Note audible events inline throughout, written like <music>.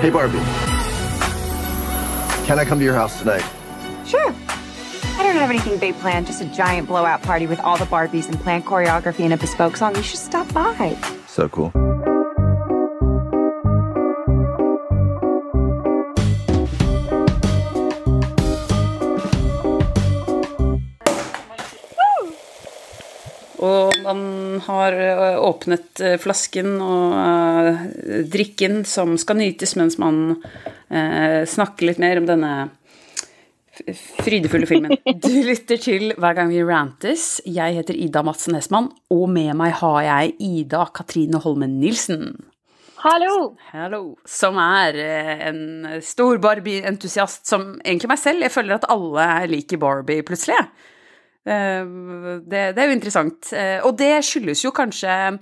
Hey, Barbie. Can I come to your house tonight? Sure. I don't have anything big planned, just a giant blowout party with all the Barbies and planned choreography and a bespoke song. You should stop by. So cool. Man har eh, åpnet eh, flasken og eh, drikken som skal nytes mens man snakker litt mer om denne frydefulle filmen. <laughs> Du lytter til Hver gang vi rantes. Jeg heter Ida Madsen Hesman, og med meg har jeg Ida Katrine Holmen Nilsen. Hallo! Hallo. Som er en stor Barbie-entusiast, som egentlig meg selv. Jeg føler at alle liker Barbie plutselig. Eh, Det, det er jo interessant. Eh, Og det skyldes jo kanskje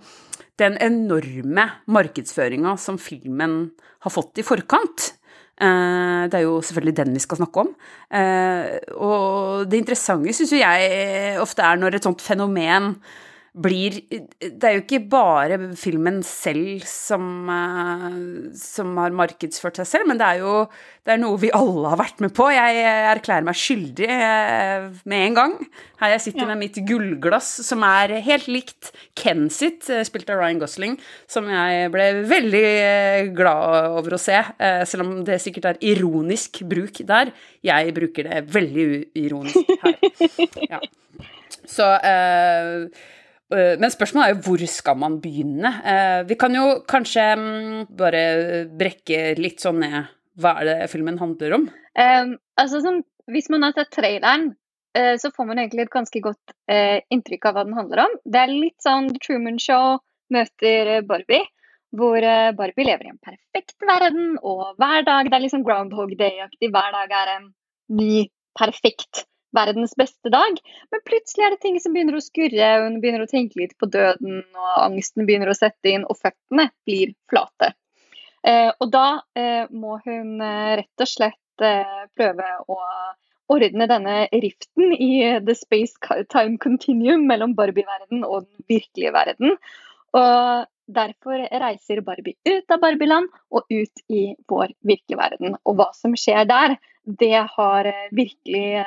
den enorme markedsføringa som filmen har fått i forkant. Eh, Det er jo selvfølgelig den vi skal snakke om. Og det interessante syns jo jeg ofte er når et sånt fenomen blir Det er jo ikke bare filmen selv som, eh, som har markedsført seg selv, men det er jo det er noe vi alle har vært med på. Jeg erklærer meg skyldig eh, med en gang. Her jeg sitter med mitt gullglass, som er helt likt Ken sitt, eh, spilt av Ryan Gosling, som jeg ble veldig glad over å se, selv om det sikkert er ironisk bruk der. Jeg bruker det veldig uironisk her. Ja. Så Eh, Men spørsmålet er jo hvor skal man begynne? Eh, Vi kan jo kanskje mm, bare brekke litt sånn ned hva er det filmen handler om? Um, altså, sånn, hvis man har sett traileren, eh, så får man egentlig et ganske godt eh, inntrykk av hva den handler om. Det er litt sånn The Truman Show møter eh, Barbie, hvor eh, Barbie lever i en perfekt verden, og hver dag det er liksom Groundhog Day-aktig. Hver dag er en ny, perfekt verdens beste dag. Men plutselig er det ting som begynner å skurre, hun begynner å tenke litt på døden, og angsten begynner å sette inn, og føttene blir flate. Eh, og da eh, må hun eh, rett og slett eh, prøve å ordne denne riften i the space-time continuum mellom Barbie-verden og den virkelige verden. Og derfor reiser Barbie ut av Barbieland og ut i vår virkelige verden. Og hva som skjer der, det har eh, virkelig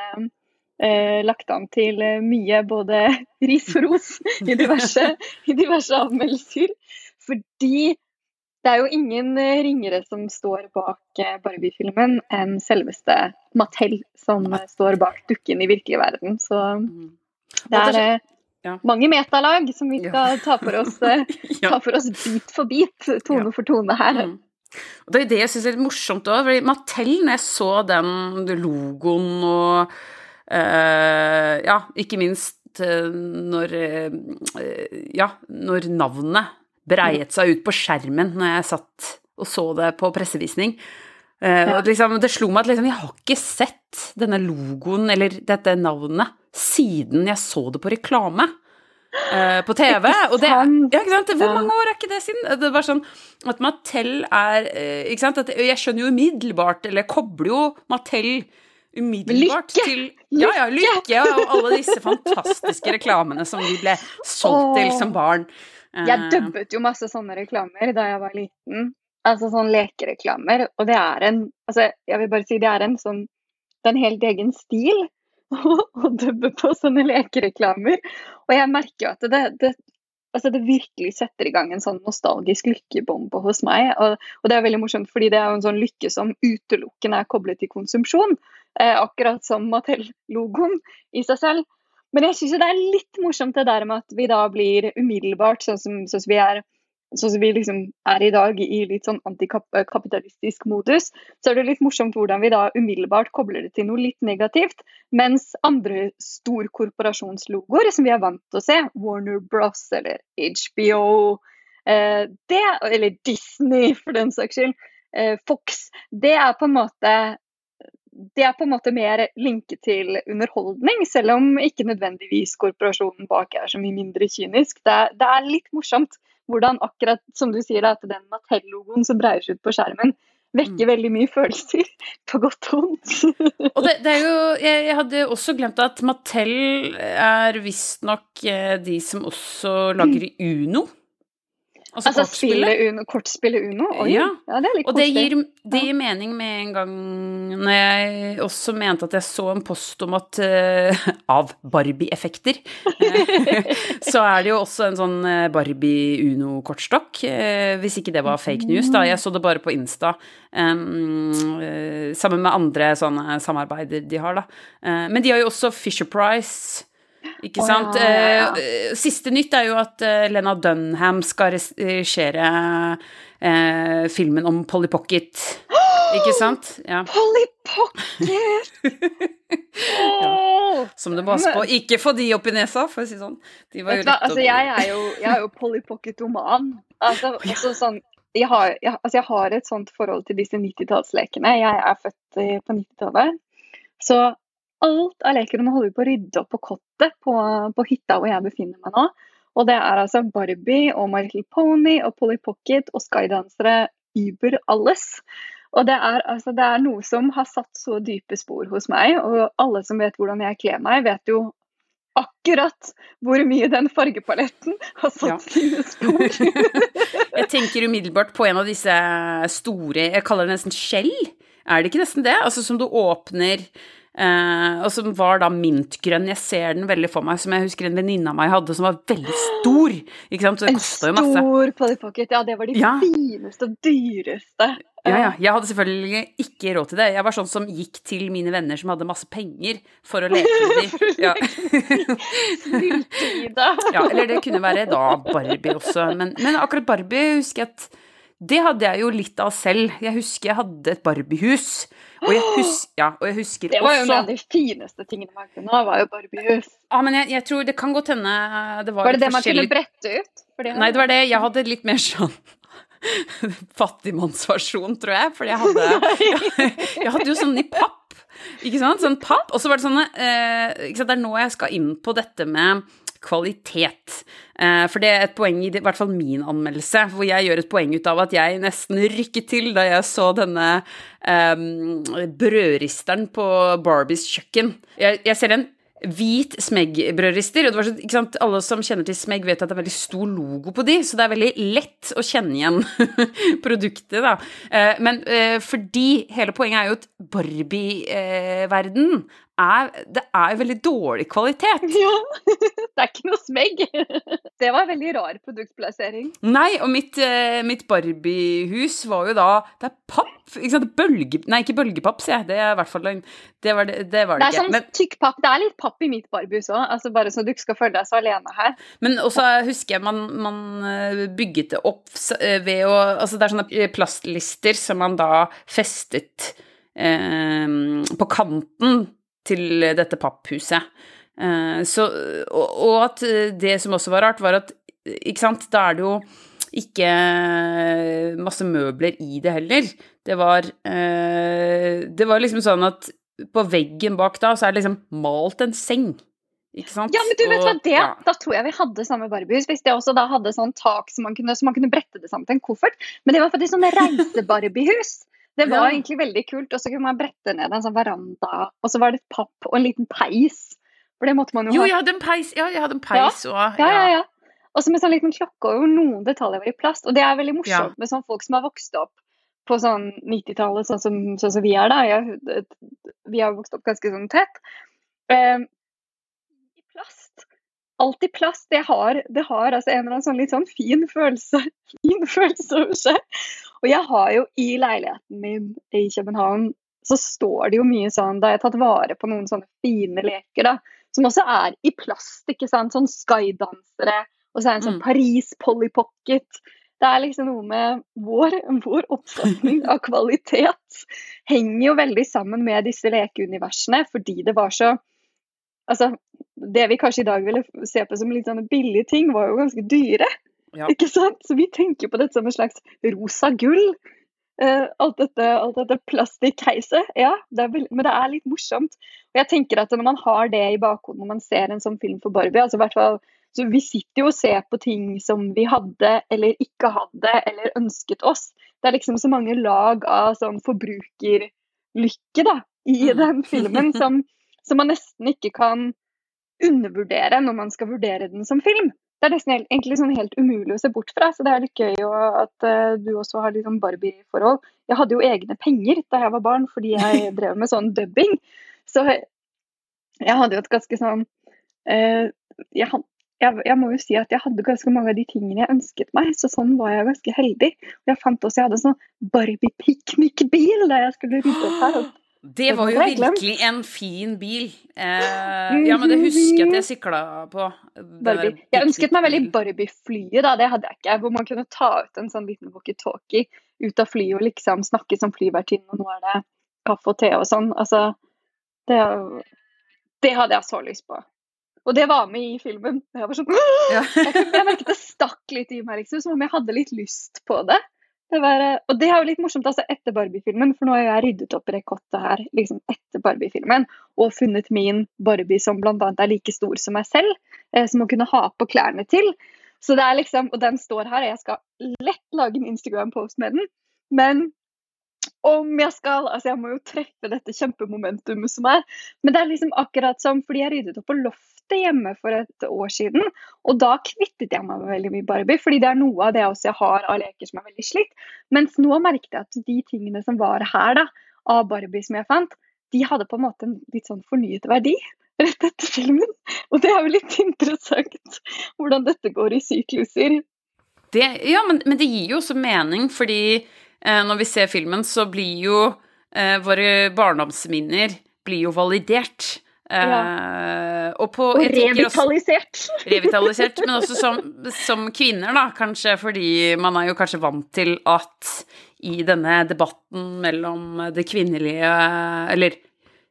eh, lagt an til eh, mye både <laughs> ris og ros i diverse, i diverse anmeldelser. Fordi det er jo ingen eh, ringere som står bak eh, Barbie-filmen enn selveste Mattel, som står bak dukken i virkelig verden. Så det er Ja. mange metalag som vi Ja. ta for oss, <laughs> ta for oss bit for bit, tone Ja. for tone her. Mm. Og det er det jeg syns er litt morsomt òg, Mattel, når jeg så den logoen og Ja, ikke minst eh, når eh, Ja, når navnet breiet seg ut på skjermen når jeg satt og så det på pressevisning. Eh, Ja. og liksom, det slo meg at liksom, jeg har ikke sett denne logoen eller dette navnet siden jeg så det på reklame. eh, på TV. Og det, ja? Hvor mange år er ikke det siden? Det var sånn at Mattel er eh, Ikke sant? At jeg skjønner jo umiddelbart, eller kobler jo Mattel umiddelbart Lykke! til Ja, ja, Lykke og alle disse fantastiske reklamene som vi ble solgt til som barn. Eh, Jeg dubbet jo masse sånne reklamer da jeg var liten. Altså sånn lekereklamer. Og det er en Altså, jeg vil bare si det er en sånn Det er en helt egen stil <laughs> å dubbe på sånne lekereklamer. Og jeg merker jo at det, det Altså det virkelig setter i gang en sånn nostalgisk lykkebombe hos meg. Og, og det er veldig morsomt, fordi det er jo en sånn lykke som utelukkende er koblet til konsumsjon. Eh, akkurat som Mattel-logoen i seg selv. Men jeg syns det er litt morsomt det der med at vi da blir umiddelbart, sånn som, sånn som vi er sånn som vi liksom er i dag, i litt sånn antikapitalistisk modus, så er det litt morsomt hvordan vi da umiddelbart kobler det til noe litt negativt. Mens andre storkorporasjonslogoer som vi er vant til å se, Warner Bros eller HBO, eh, det, eller Disney for den saks skyld, eh, Fox, det er på en måte det er på en måte mer linket til underholdning, selv om ikke nødvendigvis korporasjonen bak er så mye mindre kynisk. Det det er litt morsomt hvordan akkurat som du sier, at den Mattel-logoen som breier seg ut på skjermen, vekker Mm. veldig mye følelser, på godt og vondt. <laughs> Og det, det er jo jeg, jeg hadde også glemt at Mattel er visstnok eh, de som også lager Uno. Altså, Altså kortspillet. Uno, kortspillet Uno? Oi, Ja. ja. det er litt Og det koselig. gir, det gir mening med en gang når jeg også mente at jeg så en post om at uh, Av Barbie-effekter. eh, så er det jo også en sånn eh, Barbie Uno-kortstokk. Uh, hvis ikke det var fake news, da. Jeg så det bare på Insta. Um, uh, sammen med andre sånne samarbeider de har, da. Men de har jo også Fisher Price. Ikke sant? ja, ja, ja. Eh, Siste nytt er jo at eh, Lena Dunham skal regissere eh, filmen om Polly Pocket. <gasps> Ikke sant? Ja. Polly Pocket! <laughs> ja. Som du må passe på. Ikke få de opp i nesa, for å si det sånn. De var jo å altså jeg er jo, jeg er jo Polly Pocket-oman. Altså, altså sånn, jeg, har, jeg, altså jeg har et sånt forhold til disse 90-tallslekene. Jeg er født eh, på 90-tallet. Så alt av leker Nå holder på å rydde opp på kottet på, på hytta hvor jeg befinner meg nå. Og det er altså Barbie og My Little Pony og Polly Pocket og Skydansere über alles. Og det er, altså, det er noe som har satt så dype spor hos meg, og alle som vet hvordan jeg kler meg, vet jo akkurat hvor mye den fargepaletten har satt Ja. sine spor. <laughs> Jeg tenker umiddelbart på en av disse store Jeg kaller det nesten skjell. Er det ikke nesten det? Altså som du åpner eh, Og som var da mintgrønn. Jeg ser den veldig for meg, som jeg husker en venninne av meg hadde, som var veldig stor. Ikke sant? Så det En kosta jo masse. stor Polly Pocket, ja det var de Ja. fineste og dyreste. Ja, ja. Jeg hadde selvfølgelig ikke råd til det. Jeg var sånn som gikk til mine venner som hadde masse penger, for å leke med dem. Ja. Ja, eller det kunne være da Barbie også. Men, men akkurat Barbie husker jeg at det hadde jeg jo litt av selv. Jeg husker jeg hadde et Barbiehus. Og jeg, hus <gasps> ja, og jeg husker Det var jo en av de fineste tingene man kunne ha, var jo Barbiehus. Ja, men jeg, jeg tror det kan godt hende det var, Var det det man kunne brette ut? Fordi... Nei, det var det. Jeg hadde litt mer sånn <laughs> fattigmannsversjon, tror jeg. Fordi jeg hadde <laughs> <laughs> Jeg hadde jo sånn i papp. Ikke sant? Sånn papp. Og så var det sånne eh, ikke sant? Det er nå jeg skal inn på dette med kvalitet. Eh, for det er et poeng i i hvert fall min anmeldelse, hvor jeg gjør et poeng ut av at jeg nesten rykket til da jeg så denne um, brødristeren på Barbies kjøkken. Jeg, jeg ser en hvit Smeg-brødrister. Og så, sant? Alle som kjenner til Smeg, vet at det er veldig stor logo på de, så det er veldig lett å kjenne igjen <laughs> produktet, da. Eh, Men eh, fordi hele poenget er jo at Barbie-verden er Det er veldig dårlig kvalitet. <laughs> Ja, <laughs> det er ikke noe smegg. <laughs> Det var en veldig rar produktplassering. Nei, og mitt, eh, mitt Barbie-hus var jo da Det er papp. Ikke sant? Bølge... Nei, ikke bølgepapp, sier jeg. Det er i hvert fall løgn. Det var det, det, var Det det, er sånn ikke. Men, tykk papp. Det er litt papp i mitt Barbiehus òg, altså bare så du ikke skal føle deg så alene her. Men også husker jeg man, man eh, bygget det opp eh, ved å Altså det er sånne plastlister som man da festet eh, på kanten til dette papphuset. Eh, så, og, at det som også var rart, var at ikke sant, da er det jo ikke masse møbler i det heller. Det var eh, Det var liksom sånn at på veggen bak da, så er det liksom malt en seng. Ikke sant? Ja, men du vet hva det ja. Da tror jeg vi hadde samme Barbiehus. Hvis det også da hadde sånn tak som man kunne, så man kunne brette det sammen til en koffert. Men det var faktisk sånn reise-Barbiehus. Det var Ja. egentlig veldig kult. Og så kunne man brette ned en sånn veranda, og så var det et papp og en liten peis. For det måtte man jo Jo, ha. jeg hadde en peis, ja, jeg hadde en peis òg. Ja, ja, ja. Og så med sånn liten klokke og noen detaljer var i plast. Og det er veldig morsomt Ja. med sånn folk som har vokst opp på sånn 90-tallet, sånn, sånn som vi er da. Jeg, vi har vokst opp ganske sånn tett. Um, I plast. Alt i plast. Det har, det har altså en eller annen sånn litt sånn fin følelse, <laughs> fin følelse over seg. Og jeg har jo i leiligheten min i København så står det jo mye sånn Da har jeg tatt vare på noen sånne fine leker, da. Som også er i plast, ikke sant. Sånn skydansere. Og så er det en sånn Mm. Paris Polly Pocket. Det er liksom noe med vår, vår oppfatning <laughs> av kvalitet henger jo veldig sammen med disse lekeuniversene, fordi det var så Altså, det vi kanskje i dag ville se på som litt sånne billige ting, var jo ganske dyre. Ja. Ikke sant? Så vi tenker på dette som en slags rosa gull. Uh, alt dette, alt dette plastikkheiset. Ja, det vel- men det er litt morsomt. Og jeg tenker at når man har det i bakhodet når man ser en sånn film for Barbie, altså hvert fall så Vi sitter jo og ser på ting som vi hadde eller ikke hadde eller ønsket oss. Det er liksom så mange lag av sånn forbrukerlykke da, i Mm. den filmen som, som man nesten ikke kan undervurdere når man skal vurdere den som film. Det er nesten helt, egentlig sånn helt umulig å se bort fra. Så det er litt gøy at uh, du også har litt sånn Barbie-forhold. Jeg hadde jo egne penger da jeg var barn fordi jeg <laughs> drev med sånn dubbing. Så jeg hadde jo et ganske sånn uh, jeg, jeg, jeg, må jo si at jeg hadde ganske mange av de tingene jeg ønsket meg, så sånn var jeg ganske heldig. Og jeg fant også jeg hadde en sånn Barbie-piknikbil da jeg skulle rydde opp her. Det var jo virkelig en fin bil. Eh, ja, men det husker jeg at jeg sykla på. Barbie. Jeg ønsket meg veldig Barbie-flyet, da. Det hadde jeg ikke. Hvor man kunne ta ut en sånn liten walkietalkie ut av flyet og liksom snakke som flyvertinne, og nå er det kaffe og te og sånn. Altså, det, det hadde jeg så lyst på. Og det var med i filmen. Jeg var sånn <gasps> ja. Jeg merket det stakk litt i meg, liksom, som om jeg hadde litt lyst på det. Det var, og det er jo litt morsomt altså etter Barbie-filmen, for nå har jeg ryddet opp rekottet her liksom etter Barbie-filmen og funnet min Barbie som bl.a. er like stor som meg selv, eh, som å kunne ha på klærne til. Så det er liksom, Og den står her, og jeg skal lett lage en Instagram-post med den. Men om jeg skal Altså, jeg må jo treffe dette kjempemomentumet som er. Men det er liksom akkurat som fordi jeg ryddet opp på loftet hjemme for et år siden. Og da kvittet jeg meg med veldig mye Barbie, fordi det er noe av det jeg har av leker som er veldig slitt. Mens nå merket jeg at de tingene som var her da, av Barbie som jeg fant, de hadde på en måte en litt sånn fornyet verdi rett etter filmen. Og det er jo litt interessant hvordan dette går i sykluser. Det, ja, men, men, det gir jo også mening, fordi når vi ser filmen, så blir jo eh, våre barndomsminner blir jo validert. Ja. Uh, og, på, og revitalisert. Også, <laughs> revitalisert, men også som, som, kvinner, da, kanskje fordi man er jo kanskje vant til at i denne debatten mellom det kvinnelige Eller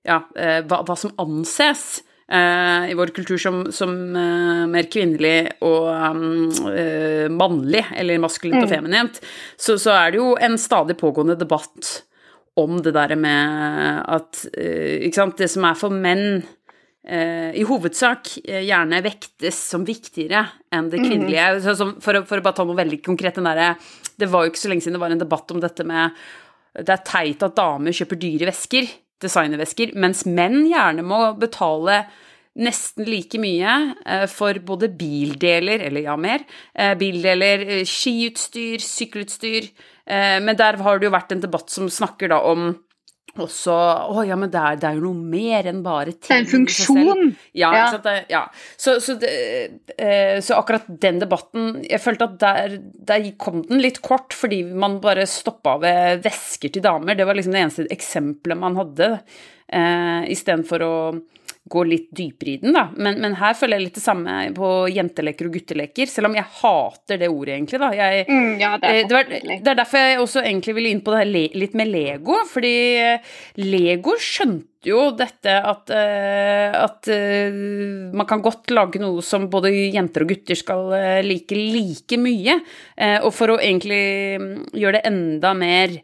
ja, hva, hva, som anses i vår kultur som, som mer kvinnelig og um, mannlig, eller maskulint og mm. feminint, så, så er det jo en stadig pågående debatt om det der med at eh, sant, det som er for menn eh, i hovedsak eh, gjerne vektes som viktigere enn det kvinnelige. for, å, for, å bare ta noe veldig konkret, den derre Det var jo ikke så lenge siden det var en debatt om dette med Det er teit at damer kjøper dyre vesker, designervesker, mens menn gjerne må betale nesten like mye for både bildeler, eller ja, mer, bildeler, skiutstyr, sykkelutstyr, Eh, men der har det jo vært en debatt som snakker da om også Å ja, men det er, det er, jo noe mer enn bare ting. Det er en funksjon. Ja, ja. Så, det, ja. Så, så, det, eh, så, akkurat den debatten Jeg følte at der, der, kom den litt kort, fordi man bare stoppa ved vesker til damer. Det var liksom det eneste eksempelet man hadde, eh, istedenfor å gå litt dypere i den, da. Men, men, her føler jeg litt det samme på jenteleker og gutteleker, selv om jeg hater det ordet, egentlig, da. Jeg, mm, ja, det, er eh, det, var, det, er derfor jeg også egentlig ville inn på det her litt med Lego, fordi Lego skjønte jo dette at, uh, at man kan godt lage noe som både jenter og gutter skal like like mye. og for å egentlig mm, gjøre det enda mer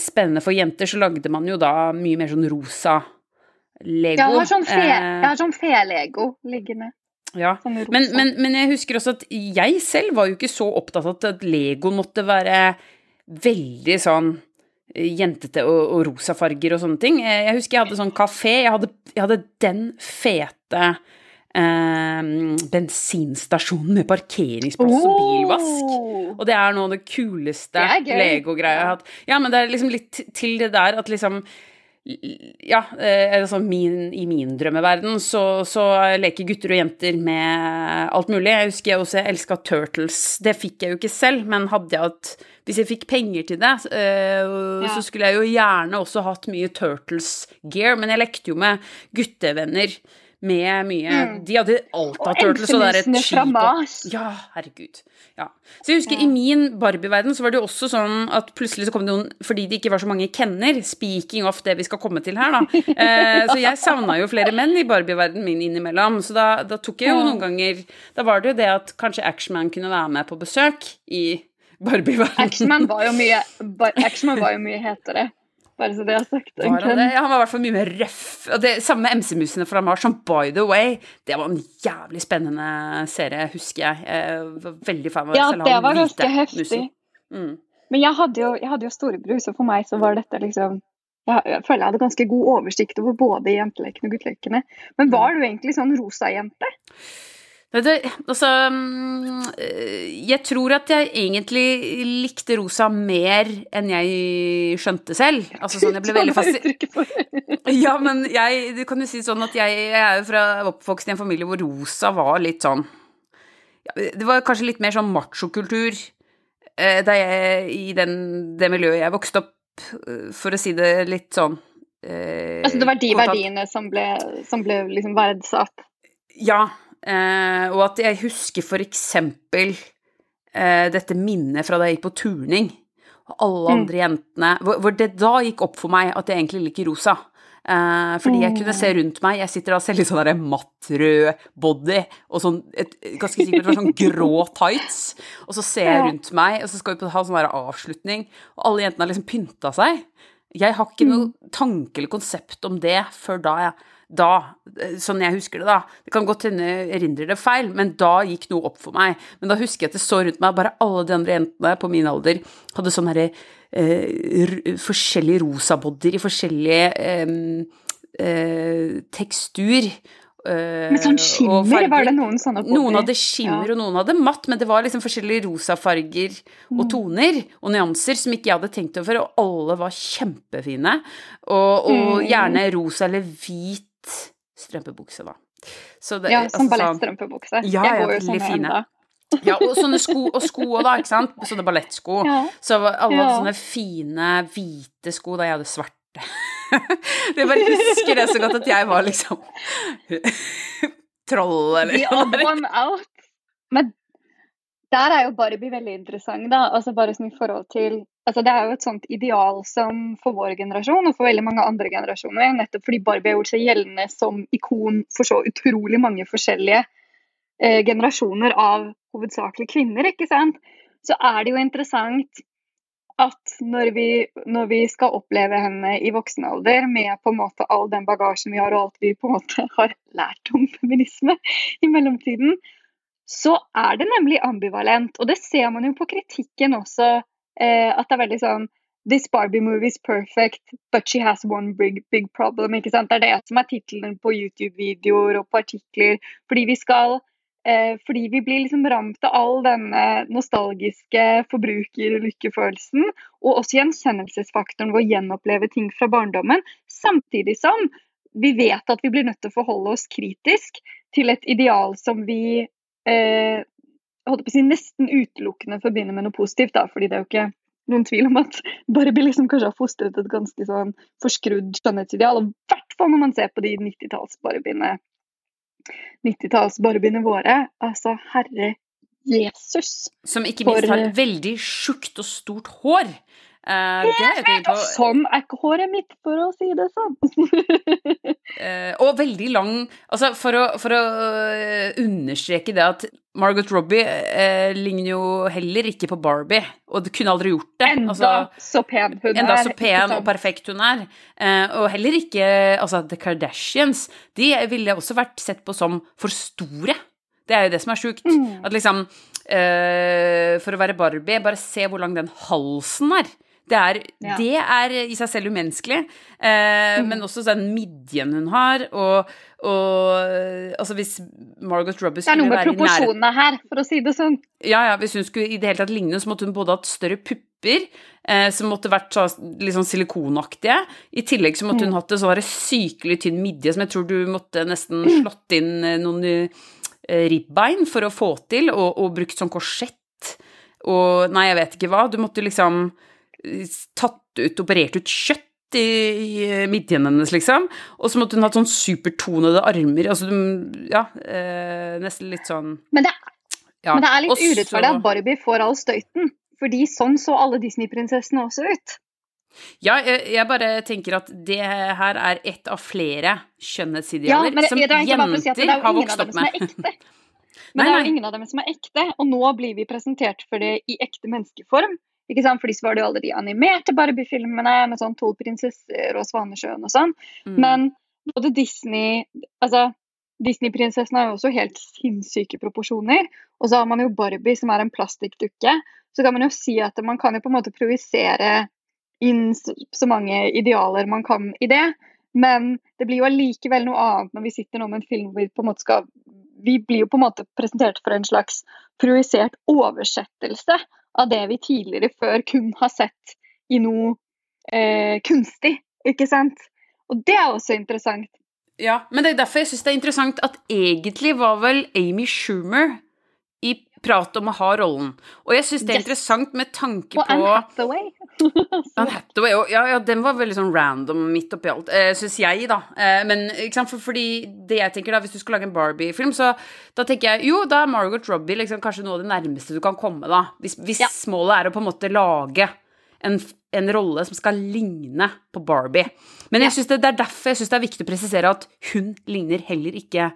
spennende for jenter, så lagde man jo da mye mer sånn rosa Lego. Jeg har sånn, fe, jeg sånn fe-lego liggende. Ja, men, men, men, jeg husker også at jeg selv var jo ikke så opptatt av at Lego måtte være veldig sånn eh, jentete og, og rosa farger og sånne ting. Eh, jeg husker jeg hadde sånn kafé. Jeg hadde, jeg hadde den fete eh, bensinstasjonen med parkeringsplass oh. og bilvask. Og det er noe av det kuleste Lego-greia jeg har hatt. Ja, men det er liksom litt til det der at liksom ja, altså min, i min drømmeverden så, så, leker gutter og jenter med alt mulig. Jeg husker jeg også elska Turtles. Det fikk jeg jo ikke selv, men hadde jeg hatt Hvis jeg fikk penger til det, uh, ja. så skulle jeg jo gjerne også hatt mye Turtles-gear, men jeg lekte jo med guttevenner med mye mm. De hadde alt av Turtles, og det er et skip Ja, herregud. Ja. Så jeg husker ja. i min Barbie-verden så var det jo også sånn at plutselig så kom det noen Fordi det ikke var så mange kenner, speaking of det vi skal komme til her, da. <laughs> Eh, så jeg savna jo flere menn i Barbie-verdenen min innimellom. Så da, da, tok jeg jo noen ganger Da var det jo det at kanskje Actionman kunne være med på besøk i Barbie-verdenen. Actionman var jo mye, <laughs> var jo mye hetere. Bare så det er sagt. Var han, det? han var i hvert fall mye mer røff. Og det samme med MC-musene fra Mars, som by the way, det var en jævlig spennende serie, husker jeg. jeg var veldig fan av Ja, det var ganske heftig. Mm. Men jeg hadde, jo, jeg hadde jo storebror, så for meg så var dette liksom jeg, føler jeg hadde ganske god oversikt over både jentelekene og guttelekene. Men var du egentlig sånn rosa jente? Det, altså mm, Jeg tror at jeg egentlig likte rosa mer enn jeg skjønte selv. Altså sånn, jeg ble <laughs> veldig fascinert <laughs> Ja, men jeg Du kan jo si sånn at jeg, jeg er jo fra oppvokst i en familie hvor rosa var litt sånn Det var kanskje litt mer sånn machokultur eh, i den, det miljøet jeg vokste opp, eh, for å si det litt sånn eh, Altså det var de verdiene som ble, som ble liksom verdsatt? Ja, Eh, og at jeg husker for eksempel eh, dette minnet fra da jeg gikk på turning. Og alle mm. andre jentene hvor, hvor, det da gikk opp for meg at jeg egentlig liker rosa. Eh, fordi jeg kunne se mm. rundt meg. Jeg sitter da selv i sånn matt rød body og sånn et, ganske sikkert sånn grå tights. Og så ser jeg rundt meg, og så skal vi ha sånn der avslutning, og alle jentene har liksom pynta seg. Jeg har ikke noe mm. tanke eller konsept om det før da jeg da, sånn jeg husker det, da Det kan godt hende jeg erindrer det feil, men da gikk noe opp for meg. Men da husker jeg at det så rundt meg, bare alle de andre jentene på min alder hadde sånne herre eh, Forskjellige rosabodyer i forskjellige eh, eh, tekstur. Uh, Med sånn skimmer, var det noen sånne bodyer? Noen hadde skimmer, ja. og noen hadde matt, men det var liksom forskjellige rosafarger og mm. toner og nyanser som ikke jeg hadde tenkt over, og alle var kjempefine. Og, og mm. gjerne rosa eller hvit strømpebukse, da. Det, ja, som altså, ballettstrømpebukse. Ja, jeg går jo sånne fine. ja, og sånne sko og sko òg, da, ikke sant. <laughs> Sånne ballettsko. Ja. Så alle ja. sånne fine, hvite sko da jeg hadde svarte. <laughs> jeg bare husker det så godt at jeg var liksom <laughs> troll, eller The odd one out. Men der er jo Barbie veldig interessant, da. Altså bare sånn i forhold til altså Det er jo et sånt ideal som for vår generasjon og for veldig mange andre generasjoner, nettopp fordi Barbie har gjort seg gjeldende som ikon for så utrolig mange forskjellige eh, generasjoner av hovedsakelig kvinner, ikke sant, så er det jo interessant at når vi, når vi, skal oppleve henne i voksen alder med på en måte all den bagasjen vi har og alt vi på en måte <laughs> har lært om feminisme i mellomtiden, så er det nemlig ambivalent. Og det ser man jo på kritikken også Eh, at det er veldig sånn This Barbie movie is perfect, but she has one big, big problem. ikke sant? Det er det som er tittelen på YouTube-videoer og på artikler. Fordi vi skal eh, fordi vi blir liksom ramt av all denne nostalgiske forbrukerlykkefølelsen, og også gjenkjennelsesfaktoren ved å gjenoppleve ting fra barndommen, samtidig som vi vet at vi blir nødt til å forholde oss kritisk til et ideal som vi eh, holdt på å si, nesten utelukkende forbinder med noe positivt, da, fordi det er jo ikke noen tvil om at Barbie liksom kanskje har fostret et ganske sånn forskrudd skjønnhetsideal. Og i hvert fall når man ser på de 90-talls-barbiene 90 våre. Altså, herre Jesus. Som ikke minst har veldig tjukt og stort hår. Uh, det Sånn er ikke håret mitt, for å si det sånn. uh, <laughs> og veldig lang Altså, for å, for å uh, understreke det at Margot Robbie ligner jo heller ikke på Barbie, og det kunne aldri gjort det. Enda altså, så pen hun enda er. så pen og perfekt hun er. og heller ikke Altså, The Kardashians, de ville også vært sett på som for store. Det er jo det som er sjukt. Mm. At liksom For å være Barbie, bare se hvor lang den halsen er. Det er, ja. det er, i seg selv umenneskelig, eh, mm. men også den midjen hun har, og, og altså hvis Margot Robbie skulle være i Det er noe med proporsjonene her, for å si det sånn. Ja, ja, hvis hun skulle i det hele tatt ligne, så måtte hun både hatt større pupper, eh, som måtte vært så, litt sånn silikonaktige, i tillegg så måtte hun mm. hatt en sånn sykelig tynn midje som jeg tror du måtte nesten mm. slått inn eh, noen eh, ribbein for å få til, og, og brukt sånn korsett og Nei, jeg vet ikke hva. Du måtte liksom tatt ut, operert ut kjøtt i, i midjen hennes, liksom. Og så måtte hun hatt sånn supertonede armer. Altså, ja, eh, nesten litt sånn Men det, ja. men det er litt også, urettferdig at Barbie får all støyten. Fordi sånn så alle Disney-prinsessene også ut. Ja, jeg, jeg, bare tenker at det her er ett av flere skjønnhetsidealer ja, som jenter si har vokst opp med. Men det er jo <laughs> ingen av dem som er ekte, og nå blir vi presentert for det i ekte menneskeform. Ikke sant? Fordi så var det jo alle de animerte Barbie-filmene med sånn tolv prinsesser og Svanesjøen og sånn. Mm. Men både Disney Altså, Disney-prinsessene har jo også helt sinnssyke proporsjoner. Og så har man jo Barbie, som er en plastikkdukke. Så kan man jo si at man kan jo på en måte projisere inn så mange idealer man kan i det. Men det blir jo allikevel noe annet når vi sitter nå med en film hvor vi på en måte skal vi blir jo på en måte presentert for en slags projisert oversettelse av det vi tidligere før kun har sett i noe eh, kunstig, ikke sant? Og det er også interessant. Ja, men det er derfor jeg syns det er interessant at egentlig var vel Amy Schumer prat om å ha rollen. Og jeg syns det er Yes. interessant med tanke på Og Anne Hathaway. <laughs> Anne Hathaway, og- ja, ja, den var veldig sånn random midt oppi alt, eh, syns jeg, da. Eh, men for, fordi det jeg tenker da, hvis du skal lage en Barbie-film, så da tenker jeg jo, da er Margot Robbie liksom kanskje noe av det nærmeste du kan komme, da. Hvis, hvis Ja. målet er å på en måte lage en, en rolle som skal ligne på Barbie. Men jeg synes det, det er derfor jeg syns det er viktig å presisere at hun ligner heller ikke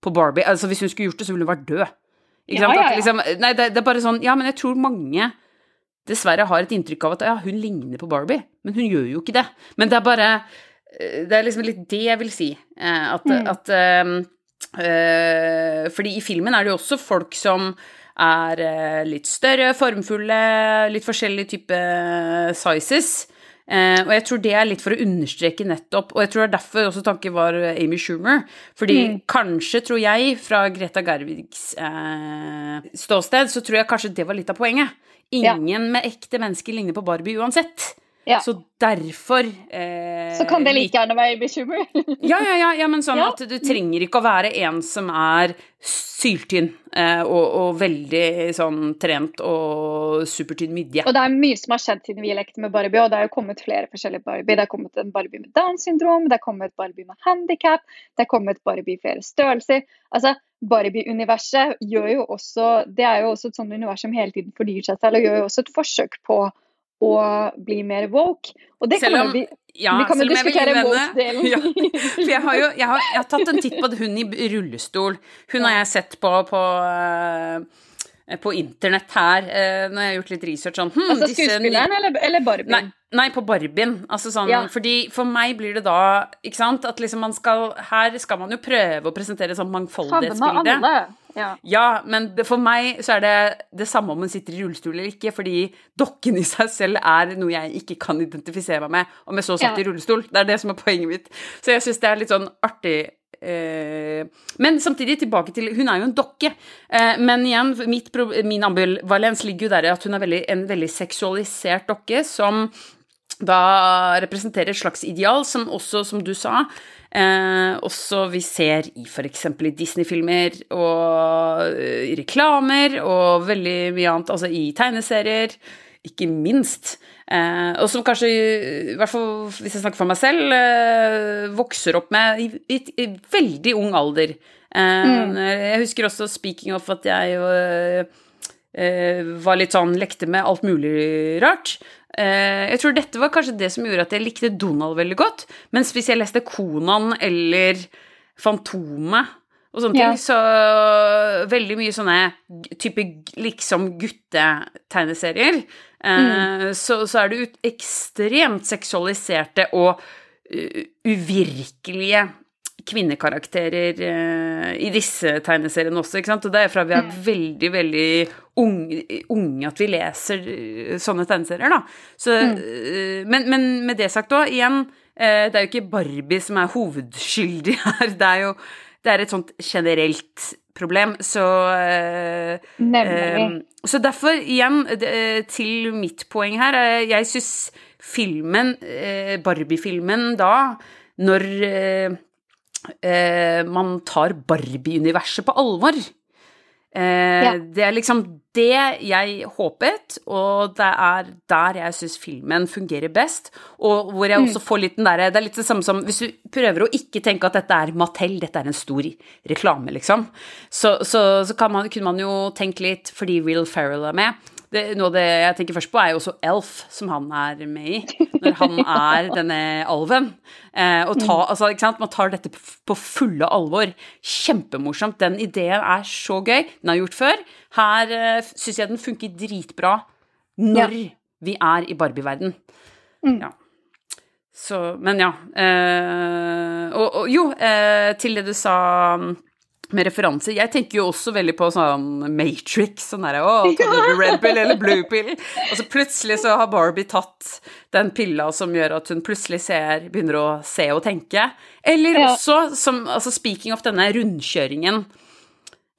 på Barbie. Altså Hvis hun skulle gjort det, så ville hun vært død. Ikke Ja, sant? ja, At ja. liksom, nei, det, det er bare sånn Ja, men jeg tror mange dessverre har et inntrykk av at ja, hun ligner på Barbie, men hun gjør jo ikke det. Men det er bare eh, Det er liksom litt det jeg vil si. eh, At, Mm. at eh, Fordi i filmen er det jo også folk som er litt større, formfulle, litt forskjellige type sizes. Eh, og jeg tror det er litt for å understreke nettopp, og jeg tror det er derfor også tanken var Amy Schumer. Fordi Mm. kanskje, tror jeg, fra Greta Gervigs eh, ståsted, så tror jeg kanskje det var litt av poenget. Ja. Ingen med ekte mennesker ligner på Barbie uansett. Ja. Så derfor eh, Så kan det like gjerne være bekymring. <laughs> Ja, ja, ja, ja, men sånn Ja. at du trenger ikke å være en som er syltynn eh, og, og veldig sånn trent og supertynn midje. Og det er mye som har skjedd siden vi lekte med Barbie, og det er jo kommet flere forskjellige Barbie. Det er kommet en Barbie med Downs syndrom, det er kommet Barbie med handikap, det er kommet Barbie i flere størrelser. Altså, Barbie-universet gjør jo også Det er jo også et sånt univers som hele tiden fornyer seg selv, og gjør jo også et forsøk på å bli mer woke. Og det kan Selv om- vi, Ja, vi kan jo diskutere woke-delen. <laughs> Ja, for jeg har jo jeg har, jeg har tatt en titt på hun i rullestol. Hun har jeg sett på på, eh, på internett her eh, når jeg har gjort litt research sånn hm, Altså skuespilleren eller, eller Barbie? Nei, nei, på Barbien. Altså sånn, Ja. fordi For meg blir det da Ikke sant? At liksom man skal Her skal man jo prøve å presentere sånn mangfoldighetsbilde. alle. Ja. Ja, men for meg så er det det samme om hun sitter i rullestol eller ikke, fordi dokken i seg selv er noe jeg ikke kan identifisere meg med om jeg så satt Ja. i rullestol. Det er det som er poenget mitt. Så jeg syns det er litt sånn artig. Eh, men samtidig tilbake til Hun er jo en dokke. Eh, men igjen, min ambivalens ligger jo der at hun er veldig, en veldig seksualisert dokke som da representerer et slags ideal som også, som du sa, eh, også vi ser i f.eks. i Disney-filmer og eh, i reklamer og veldig mye annet, altså i tegneserier, ikke minst. Eh, og som kanskje, i hvert fall hvis jeg snakker for meg selv, eh, vokser opp med i, i, i veldig ung alder. Eh, Jeg husker også, speaking of, at jeg eh, eh, var litt sånn lekte med alt mulig rart. Eh, jeg tror dette var kanskje det som gjorde at jeg likte Donald veldig godt. Mens hvis jeg leste Konan eller Fantomet og sånne Ja. ting, så veldig mye sånne type liksom guttetegneserier, eh, så, så er det ut ekstremt seksualiserte og uh, uvirkelige kvinnekarakterer eh, i disse tegneseriene også, ikke sant? Og det er fra vi er veldig, veldig unge, unge at vi leser eh, sånne tegneserier, da. Så, mm. men, men med det sagt òg, igjen, eh, det er jo ikke Barbie som er hovedskyldig <laughs> her, det er jo det er et sånt generelt problem, så eh, Nemlig. Ehm, så derfor, igjen, det- til mitt poeng her, eh, jeg syns filmen, eh, Barbie-filmen da, når eh, eh, man tar Barbie-universet på alvor eh, Ja. Det er liksom det jeg håpet, og det er der jeg syns filmen fungerer best. Og hvor jeg også får litt den derre Det er litt det samme som hvis du prøver å ikke tenke at dette er Mattel, dette er en stor reklame, liksom, så, så, så kan man, kunne man jo tenke litt fordi Will Ferrell er med. Det, noe av det jeg tenker først på, er jo også Elf, som han er med i. Når han er denne alven. Eh, og ta, altså, ikke sant? Man tar dette på fulle alvor. Kjempemorsomt. Den ideen er så gøy. Den har gjort før. Her eh, syns jeg den funker dritbra når vi er i Barbie-verden. Mm. Ja. Så, men ja. Eh, og, og jo, eh, til det du sa mm, med referanser. Jeg tenker jo også veldig på sånn Matrix. Sånn derre Å, tar du red pill eller blue pill? Og så plutselig så har Barbie tatt den pilla som gjør at hun plutselig ser, begynner å se og tenke. Eller Ja. også, som altså speaking of denne rundkjøringen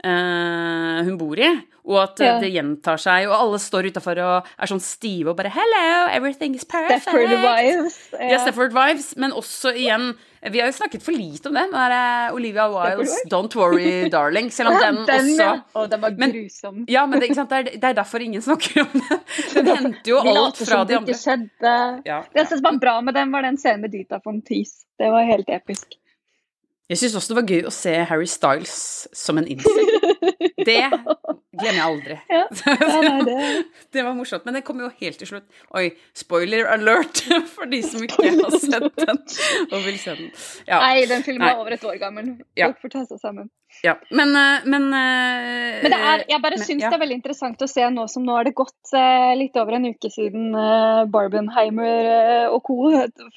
eh, hun bor i, og at Ja. det gjentar seg, og alle står utafor og er sånn stive og bare 'Hello, everything is perfect'. Stepford Wives. Ja, Stepford Wives, men også igjen Vi har jo snakket for lite om den. Den der Olivia Wildes 'Don't Worry, Darling', selv om <laughs> den, også ja. Å, den var Men- grusom. Ja, men det, sant? Det, er, det er derfor ingen snakker om det. Den henter jo alt fra de andre. Det skjedde. Ja. Det som var bra med den, var den scenen med Dita von Tees. Det var helt episk. Jeg syns også det var gøy å se Harry Styles som en incel. <laughs> Det glemmer jeg aldri. Ja. <laughs> Ja, nei, det... Det var morsomt, men det kommer jo helt til slutt. Oi, spoiler alert <laughs> for de som ikke har sett den og vil se den. Ja, Nei, den filmen er over et år gammel. Ja. Folk får ta seg sammen. Ja. Men, eh, men eh, Men det er, jeg bare men- syns ja. det er veldig interessant å se nå som nå er det gått eh, litt over en uke siden Barbenheimer og co.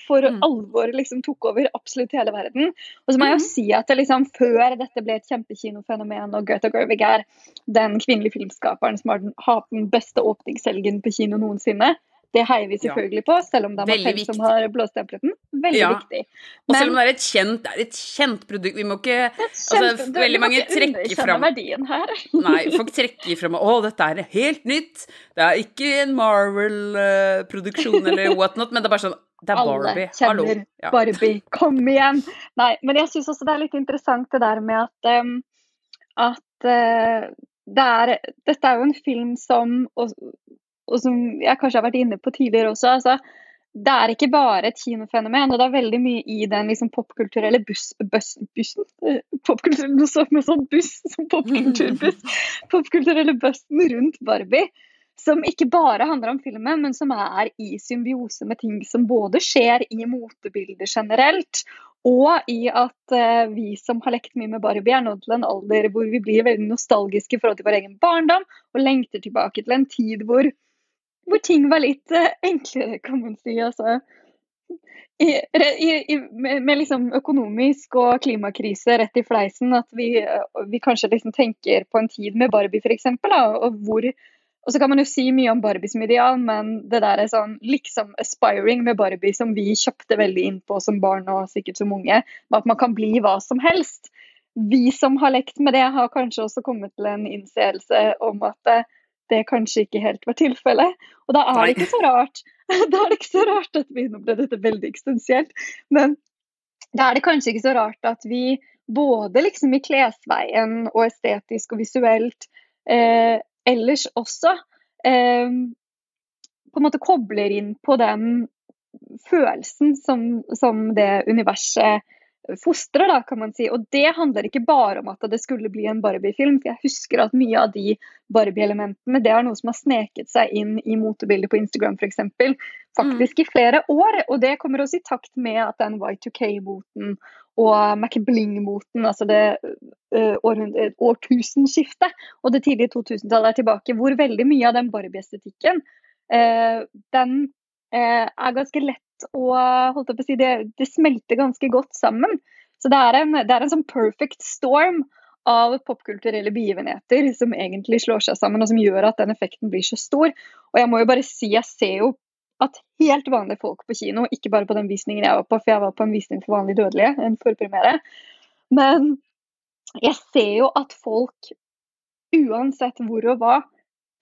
for Mm. alvor liksom tok over absolutt hele verden. Og så må jeg jo si at det liksom før dette ble et kjempekinofenomen, og Greta Gerwig er den kvinnelige filmskaperen som har den, har den beste åpningshelgen på kino noensinne. Det heier vi Ja. selvfølgelig på, selv om det er Veldig Mattel som har blåstemplet den. Veldig Ja. viktig. Og selv om det er et kjent, det er et kjent produkt, vi må ikke Det er Altså, du- veldig mange trekker fram verdien her. <laughs> Nei, folk <laughs> trekker fram Å, dette er helt nytt. Det er ikke en Marvel-produksjon eller <laughs> whatnot, men det er bare sånn Det er Alle Barbie. kjenner Hallo. Ja. Barbie. Kom igjen! Nei, men jeg syns også det er litt interessant det der med at, um, at uh, det er, Dette er jo en film som og, og som jeg kanskje har vært inne på tidligere også. altså det er ikke bare et kinofenomen, og det er veldig mye i den liksom, popkulturelle buss, buss, bussen eh, popkultur, Noe sånt med sånn buss som popkulturbuss. <laughs> popkulturelle bussen rundt Barbie. Som ikke bare handler om filmen, men som er i symbiose med ting som både skjer i motebildet generelt, og i at uh, vi som har lekt mye med Barbie, er nådd til en alder hvor vi blir veldig nostalgiske i forhold til vår egen barndom, og lengter tilbake til en tid hvor hvor ting var litt eh, enklere, kan man si. Altså, i, i, med, liksom økonomisk og klimakrise rett i fleisen, at vi, eh, vi kanskje liksom tenker på en tid med Barbie, f.eks. Og og så kan man jo si mye om Barbie som ideal, men det der er sånn liksom aspiring med Barbie som vi kjøpte veldig inn på som barn og sikkert som unge, at man kan bli hva som helst. Vi som har lekt med det, har kanskje også kommet til en innseelse om at eh, det kanskje ikke helt var tilfellet. Og da er det ikke så rart <laughs> da er det ikke så rart at vi Nå ble dette veldig eksistensielt, men da er det kanskje ikke så rart at vi både liksom i klesveien og estetisk og visuelt eh, ellers også eh, på en måte kobler inn på den følelsen som, som det universet fostrer, da, kan man si. Og det handler ikke bare om at det skulle bli en Barbie-film. for Jeg husker at mye av de Barbie-elementene det er noe som har sneket seg inn i motebildet på Instagram f.eks. Faktisk i flere år. Og det kommer også i takt med at den Y2K-moten og Macbling-moten, altså det uh, årtusenskiftet og det tidlige 2000-tallet er tilbake, hvor veldig mye av den Barbie-estetikken uh, den uh, er ganske lett å holdt jeg på å si, det, det smelter ganske godt sammen. Så det er en, det er en sånn perfect storm av popkulturelle begivenheter som egentlig slår seg sammen, og som gjør at den effekten blir så stor. Og jeg må jo bare si, jeg ser jo at helt vanlige folk på kino, ikke bare på den visningen jeg var på, for jeg var på en visning for vanlig dødelige, en forpremiere, men jeg ser jo at folk, uansett hvor og hva,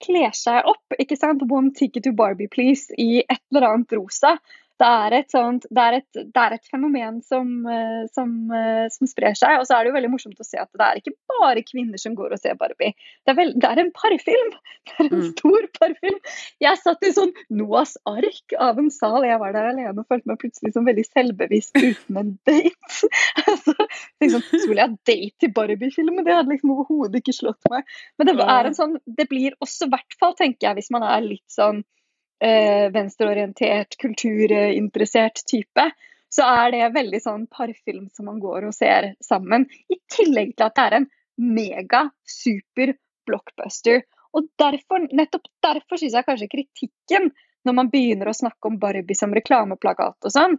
kler seg opp. ikke sant? One ticket to Barbie, please, i et eller annet rosa. Det er et, sånt, det er et, det er et fenomen som, eh, som, eh, som sprer seg. Og så er det jo veldig morsomt å se at det er ikke bare kvinner som går og ser Barbie. Det er, vel, det er en parfilm! <laughs> Det er en Mm. stor parfilm. Jeg satt i sånn Noahs ark av en sal. Jeg var der alene og følte meg plutselig som veldig selvbevisst uten en date. <laughs> altså, liksom, skulle jeg ha date i Barbie-filmen? Det hadde liksom overhodet ikke slått meg. Men det er en sånn, det blir også i hvert fall, tenker jeg, hvis man er litt sånn eh, venstreorientert, kulturinteressert type, så er det veldig sånn parfilm som man går og ser sammen. I tillegg til at det er en mega super blockbuster. Og derfor, nettopp derfor syns jeg kanskje kritikken når man begynner å snakke om Barbie som reklameplakat og sånn,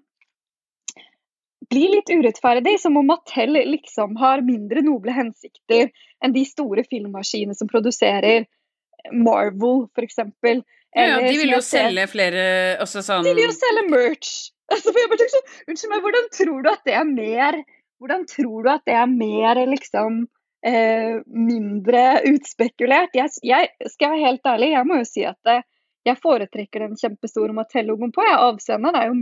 blir litt urettferdig, som om Mattel liksom har mindre noble hensikter enn de store filmmaskinene som produserer Marvel, f.eks. Ja, ja, de vil jo selge flere også sånn De vil jo selge merch! Altså, tenker sånn, Unnskyld meg, hvordan tror du at det er mer Hvordan tror du at det er mer liksom eh, mindre utspekulert. Jeg, jeg, skal være helt ærlig, jeg må jo si at det, jeg foretrekker den kjempestore Mattel-logoen på. Jeg Avsenderen er jo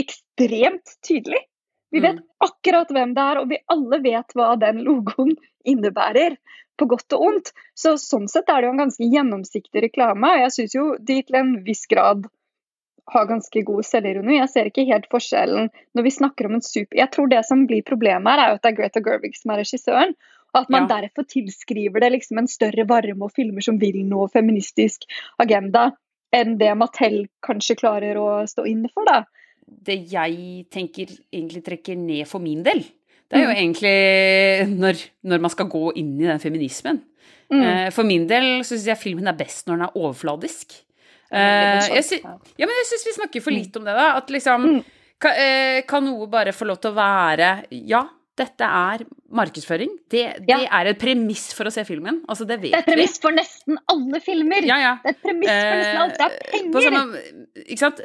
ekstremt tydelig. Vi vet Mm. akkurat hvem det er, og vi alle vet hva den logoen innebærer. På godt og ondt. Så Sånn sett er det jo en ganske gjennomsiktig reklame. og Jeg syns jo de til en viss grad har ganske god selvironi. Jeg ser ikke helt forskjellen når vi snakker om en super... Jeg tror det som blir problemet her, er jo at det er Greta Gerwig som er regissøren. Og at man Ja. derfor tilskriver det liksom en større varme og filmer som vil noe feministisk agenda, enn det Mattel kanskje klarer å stå inne for, da. det jeg tenker egentlig trekker ned for min del, det er jo Mm. egentlig når, når man skal gå inn i den feminismen. Mm. Eh, For min del så syns jeg filmen er best når den er overfladisk. Det er Eh, jeg sy ja. men jeg syns vi snakker for lite om det, da. At liksom Mm. kan, eh, kan noe bare få lov til å være Ja, dette er markedsføring. Det, Ja. er et premiss for å se filmen. Altså, det vet Det er et vi. premiss for nesten alle filmer. Ja, ja. Det er et premiss for nesten alt. Det er på penger. samme- ikke sant?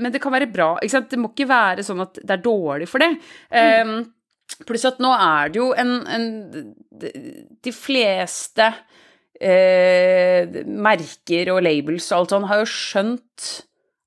Men det kan være bra. Ikke sant? Det må ikke være sånn at det er dårlig for det. Eh, pluss at nå er det jo en, en De fleste eh, merker og labels og alt sånn har jo skjønt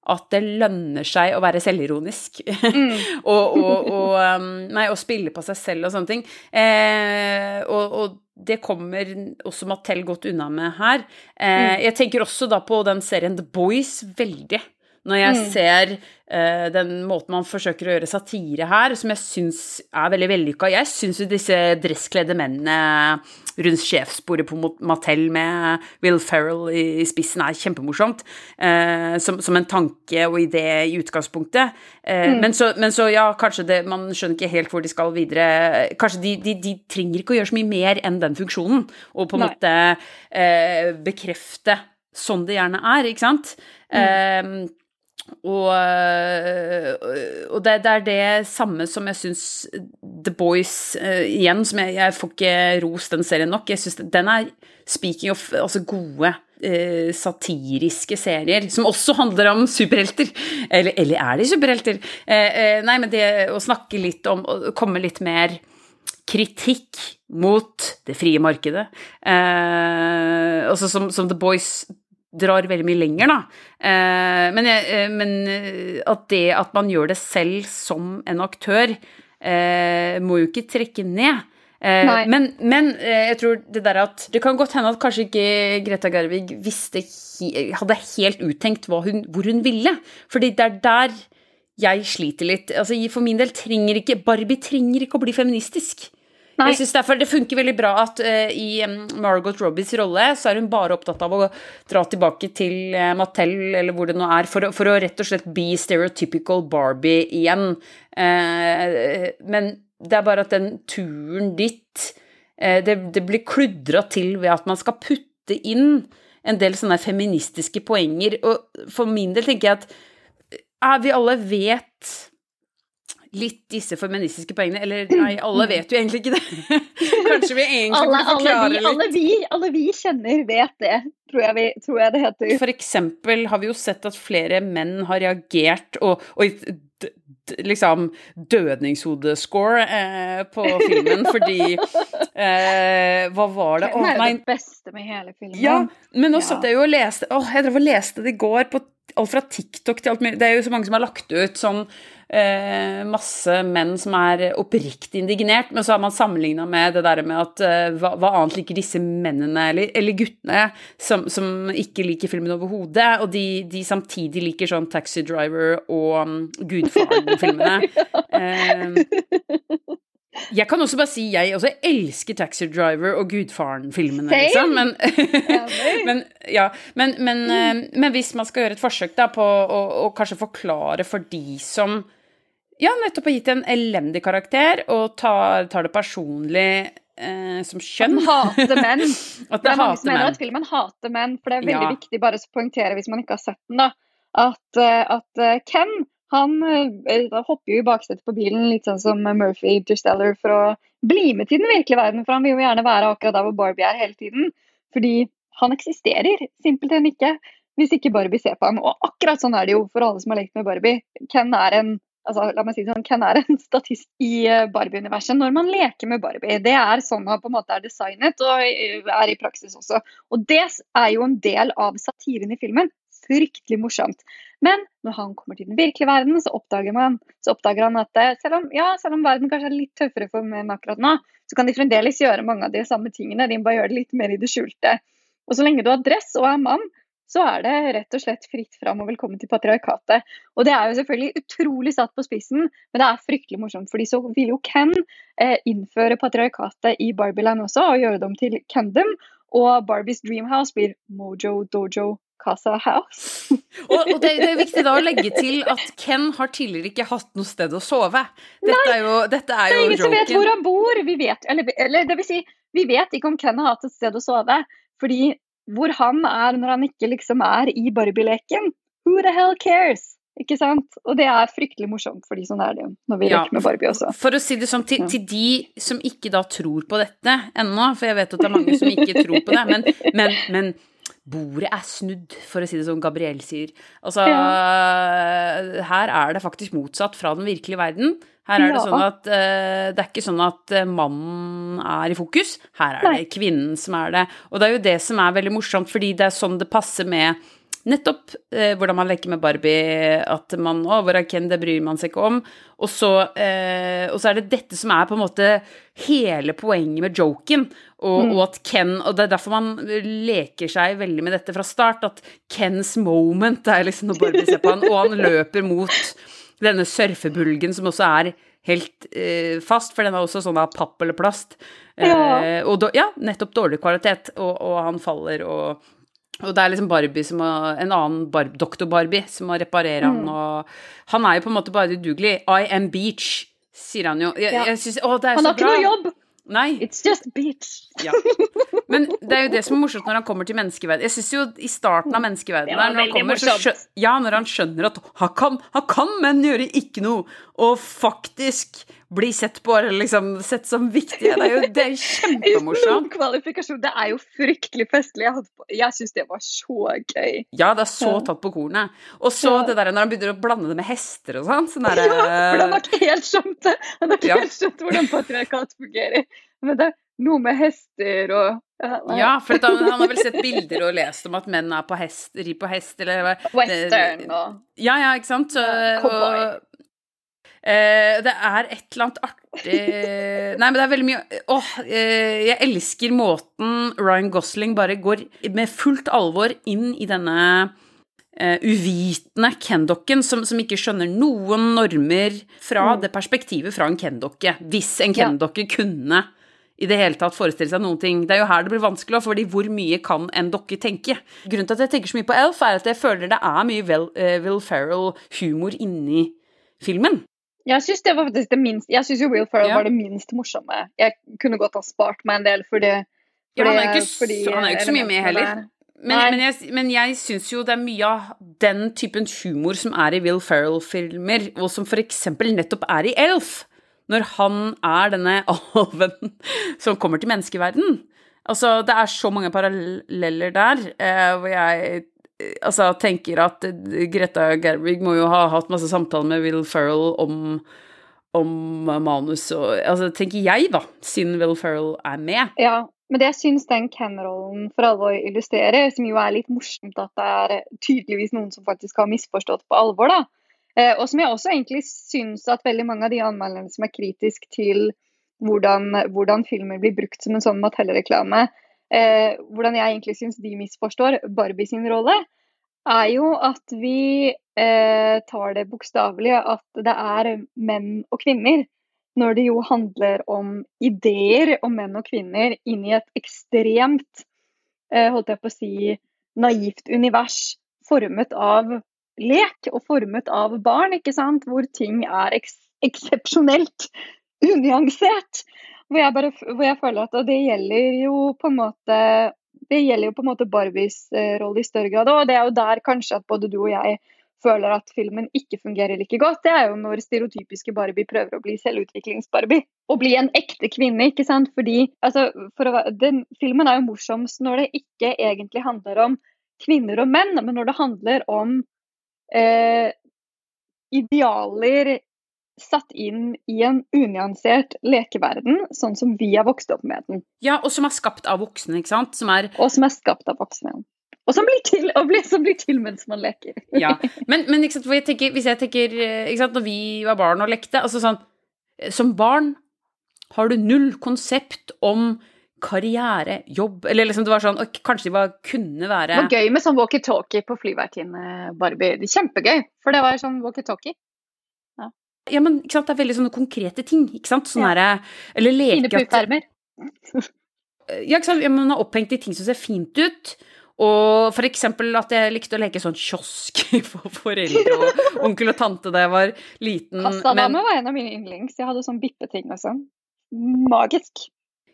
at det lønner seg å være selvironisk. Mm. <laughs> og, og, og, um, nei, å spille på seg selv og sånne ting. Eh, og, og det kommer også Mattel godt unna med her. Eh, jeg tenker også da på den serien The Boys veldig. Når jeg Mm. ser uh, den måten man forsøker å gjøre satire her, som jeg syns er veldig vellykka. Jeg syns jo disse dresskledde mennene rundt sjefsbordet på Mattel med Will Ferrell i, spissen er kjempemorsomt. Uh, som, som en tanke og idé i utgangspunktet. Uh, Mm. men, så, men så, ja, kanskje det Man skjønner ikke helt hvor de skal videre. Kanskje de, de, de trenger ikke å gjøre så mye mer enn den funksjonen, og på en Nei. måte bekrefte sånn det gjerne er, ikke sant? Eh, og, øh, og det, det er det samme som jeg syns The Boys uh, Igjen, som jeg, jeg får ikke rost den serien nok. Jeg syns den er speaking of altså gode uh, satiriske serier, som også handler om superhelter. Eller, eller er de superhelter? Uh, nei, men det å snakke litt om Å komme litt mer kritikk mot det frie markedet. Eh, altså som, som The Boys drar veldig mye lenger, da. Eh, men, eh, men eh, at det at man gjør det selv som en aktør, må jo ikke trekke ned. Men men jeg tror det der at Det kan godt hende at kanskje ikke Greta Gerwig visste hadde helt uttenkt hun, hvor hun ville. Fordi det er der jeg sliter litt. Altså, for min del trenger ikke Barbie trenger ikke å bli feministisk. Nei. Jeg synes derfor Det funker veldig bra at uh, i um, Margot Robbies rolle så er hun bare opptatt av å dra tilbake til uh, Mattel, eller hvor det nå er, for, for å rett og slett be stereotypical Barbie igjen. Uh, men det er bare at den turen dit det, det blir kludra til ved at man skal putte inn en del sånne feministiske poenger. Og for min del tenker jeg at vi alle vet litt disse feministiske poengene. Eller <clears throat> nei, alle vet jo egentlig ikke det. <laughs> Kanskje vi egentlig Alle, forklare vi, litt. alle, vi, alle vi kjenner vet det, tror jeg, vi, tror jeg det heter. For eksempel har vi jo sett at flere menn har reagert og, og liksom dødningshodescore eh, på <laughs> filmen fordi eh, Hva var det? Å, er nei, det beste med hele filmen. Ja, men nå Ja. satt jeg jo og leste Åh, jeg drev og leste det i går på alt fra TikTok til alt mulig. Det er jo så mange som har lagt ut sånn eh, masse menn som er oppriktig indignert, men så har man sammenligna med det der med at eh, hva, hva annet liker disse mennene, eller, eller guttene, som, som ikke liker filmen overhodet, og de, de samtidig liker sånn Taxi Driver og um, Gudfaren-filmene. <laughs> Eh, jeg kan også bare si jeg også elsker Taxi Driver og Gudfaren-filmene, liksom. Men, <laughs> men, ja, men, men, eh, men hvis man skal gjøre et forsøk da, på å, å kanskje forklare for de som ja, nettopp har gitt en elendig karakter og tar, tar det personlig eh, som kjønn Den hater menn. <laughs> At Det det er mange som mener at filmen hater menn, for det er veldig Ja. viktig bare å poengtere hvis man ikke har sett den, da, at, eh, at eh, Ken han eh, da hopper jo i baksetet på bilen, litt sånn som Murphy Interstellar, for å bli med til den virkelige verden. For han vil jo gjerne være akkurat der hvor Barbie er hele tiden. Fordi han eksisterer simpelthen ikke hvis ikke Barbie ser på ham. Og akkurat sånn er det jo for alle som har lekt med Barbie. Ken er en altså, la meg si sånn, Ken er en statist i eh, Barbie-universet når man leker med Barbie. Det er sånn han på en måte er designet og eh, er i praksis også. Og det er jo en del av satiren i filmen. Fryktelig morsomt. Men når han kommer til den virkelige verden, så oppdager, man, så oppdager han at eh, selv om, ja, selv om verden kanskje er litt tøffere for menn akkurat nå, så kan de fremdeles gjøre mange av de samme tingene. De bare gjør det litt mer i det skjulte. Og så lenge du har dress og er mann, så er det rett og slett fritt fram og velkommen til patriarkatet. Og det er jo selvfølgelig utrolig satt på spissen, men det er fryktelig morsomt. fordi så vil jo Ken eh, innføre patriarkatet i Barbieland også, og gjøre dem til Kendom. Og Barbies Dreamhouse blir Mojo Dojo Casa House. <laughs> og, og det, det, er viktig da å legge til at Ken har tidligere ikke hatt noe sted å sove. Dette Nei, er jo, dette er det er ingen som vet hvor han bor. Vi vet, eller, eller det vil si, vi vet ikke om Ken har hatt et sted å sove. Fordi hvor han er når han ikke liksom er i Barbie-leken. Who the hell cares? Ikke sant? Og det er fryktelig morsomt for de som er det når vi Ja. leker med Barbie også. For å si det sånn, til, til de som ikke da tror på dette ennå, for jeg vet at det er mange som ikke tror på det, men, men, men bordet er snudd, for å si det som Gabriel sier. Altså, her er det faktisk motsatt fra den virkelige verden. Her er det Ja. sånn at uh, det er ikke sånn at eh, mannen er i fokus, her er Nei. det kvinnen som er det. Og det er jo det som er veldig morsomt, fordi det er sånn det passer med Nettopp eh, hvordan man leker med Barbie, at man Å, hvor er Ken? Det bryr man seg ikke om. Og så, eh, og så er det dette som er på en måte hele poenget med joken, og, og at Ken Og det er derfor man leker seg veldig med dette fra start, at Kens moment er liksom når Barbie ser på han, og han <laughs> løper mot denne surfebulgen som også er helt eh, fast, for den er også sånn av papp eller plast. Eh, Ja. og da, ja, nettopp dårlig kvalitet, og, og han faller og og det er liksom Barbie som må, en annen bar, doktor Barbie som må reparere han, Mm. og han er jo på en måte bare udugelig. I am beach, sier han jo. Jeg, Ja. jeg synes, å, det er Han så har ikke noe jobb! Nei. It's just beach. Ja. <laughs> Men det er jo det som er morsomt når han kommer til menneskeverden. Jeg syns jo i starten av menneskeverdenen Det var der, når han kommer, så morsomt. Ja, når han skjønner at han kan, han kan men gjøre ikke noe, og faktisk bli sett på eller liksom sett som viktig. Det er jo det er kjempemorsomt. <laughs> kvalifikasjon. Det er jo fryktelig festlig. Jeg, på- jeg syns det var så gøy. Ja, det er så tatt på kornet. Og så det der når han begynner å blande det med hester og sånn. Sånn Ja, for han har ikke helt skjønt det. Han har ikke Ja. helt skjønt hvordan patriarkat fungerer. Men det noe med hester og ja, for han, han har vel sett bilder og lest om at menn er på hest, rir på hest, eller Western og Ja, ja, ikke sant? Så, cowboy. og, eh, det er et eller annet artig <laughs> Nei, men det er veldig mye Åh, eh, jeg elsker måten Ryan Gosling bare går med fullt alvor inn i denne Uh, uvitende Ken-dokken som, som ikke skjønner noen normer fra Mm. det perspektivet fra en Ken-dokke. Hvis en Ja. Kunne i det hele tatt forestille seg noen ting. Det er jo her det blir vanskelig, fordi hvor mye kan en dokke tenke? Grunnen til at jeg tenker så mye på Elf, er at jeg føler det er mye Will, uh, Will Ferrell-humor inni filmen. Jeg syns det var det minst Jeg syns jo Will Ferrell Ja. var det minst morsomme. Jeg kunne godt ha spart meg en del for det. Ja, han er jo ikke, han er ikke så mye med heller. Men, men jeg, men jeg syns jo det er mye av den typen humor som er i Will Ferrell-filmer, og som for eksempel nettopp er i Elf. Når han er denne <laughs> alven som kommer til menneskeverden. Altså, det er så mange paralleller der, eh, hvor jeg eh, altså, tenker at Greta Gerwig må jo ha hatt masse samtaler med Will Ferrell om, om manus og Altså, tenker jeg, da, siden Will Ferrell er med. Ja, men det jeg syns den Ken-rollen for alvor illustrerer, som jo er litt morsomt at det er tydeligvis noen som faktisk har misforstått på alvor, da. Eh, og som jeg også egentlig syns at veldig mange av de anmelderne som er kritisk til hvordan, hvordan filmer blir brukt som en sånn Mattel-reklame, eh, hvordan jeg egentlig syns de misforstår Barbie sin rolle, er jo at vi eh, tar det bokstavelig at det er menn og kvinner når det jo handler om ideer om menn og kvinner inn i et ekstremt, eh, holdt jeg på å si, naivt univers formet av lek og formet av barn, ikke sant? Hvor ting er eks eksepsjonelt <laughs> unyansert. Hvor jeg, bare, hvor jeg føler at det gjelder jo på en måte det gjelder jo på en måte Barbies eh, rolle i større grad. Og det er jo der kanskje at både du og jeg føler at filmen ikke fungerer like godt. Det er jo når stereotypiske Barbie prøver å bli selvutviklings-Barbie. Og bli en ekte kvinne, ikke sant. Fordi altså, for å, den, filmen er jo morsomst når det ikke egentlig handler om kvinner og menn, men når det handler om eh, idealer satt inn i en unyansert lekeverden, sånn som vi har vokst opp med den. Ja, og som er skapt av voksne, ikke sant? Som er Og som er skapt av voksne. Og som blir til, blir, som blir til mens man leker. <laughs> Ja. Men, men sant, jeg tenker, hvis jeg tenker eh, ikke sant, Når vi var barn og lekte altså sånn, eh, Som barn har du null konsept om karriere, jobb Eller liksom det var sånn og Kanskje de var, kunne være Det var gøy med sånn walkietalkie på flyvertinne Barbie. Det Kjempegøy, for det var sånn walkietalkie. Ja, men ikke sant, det er veldig sånne konkrete ting. ikke sant? Sånn Ja. herre Eller Fine leke Fine puppermer. Ja, ikke sant. Ja, Man er opphengt i ting som ser fint ut. Og for eksempel at jeg likte å leke sånn kiosk <laughs> for foreldre og onkel og tante da jeg var liten. Kassadame var en av mine yndlings. Jeg hadde sånn bippeting og sånn. Magisk.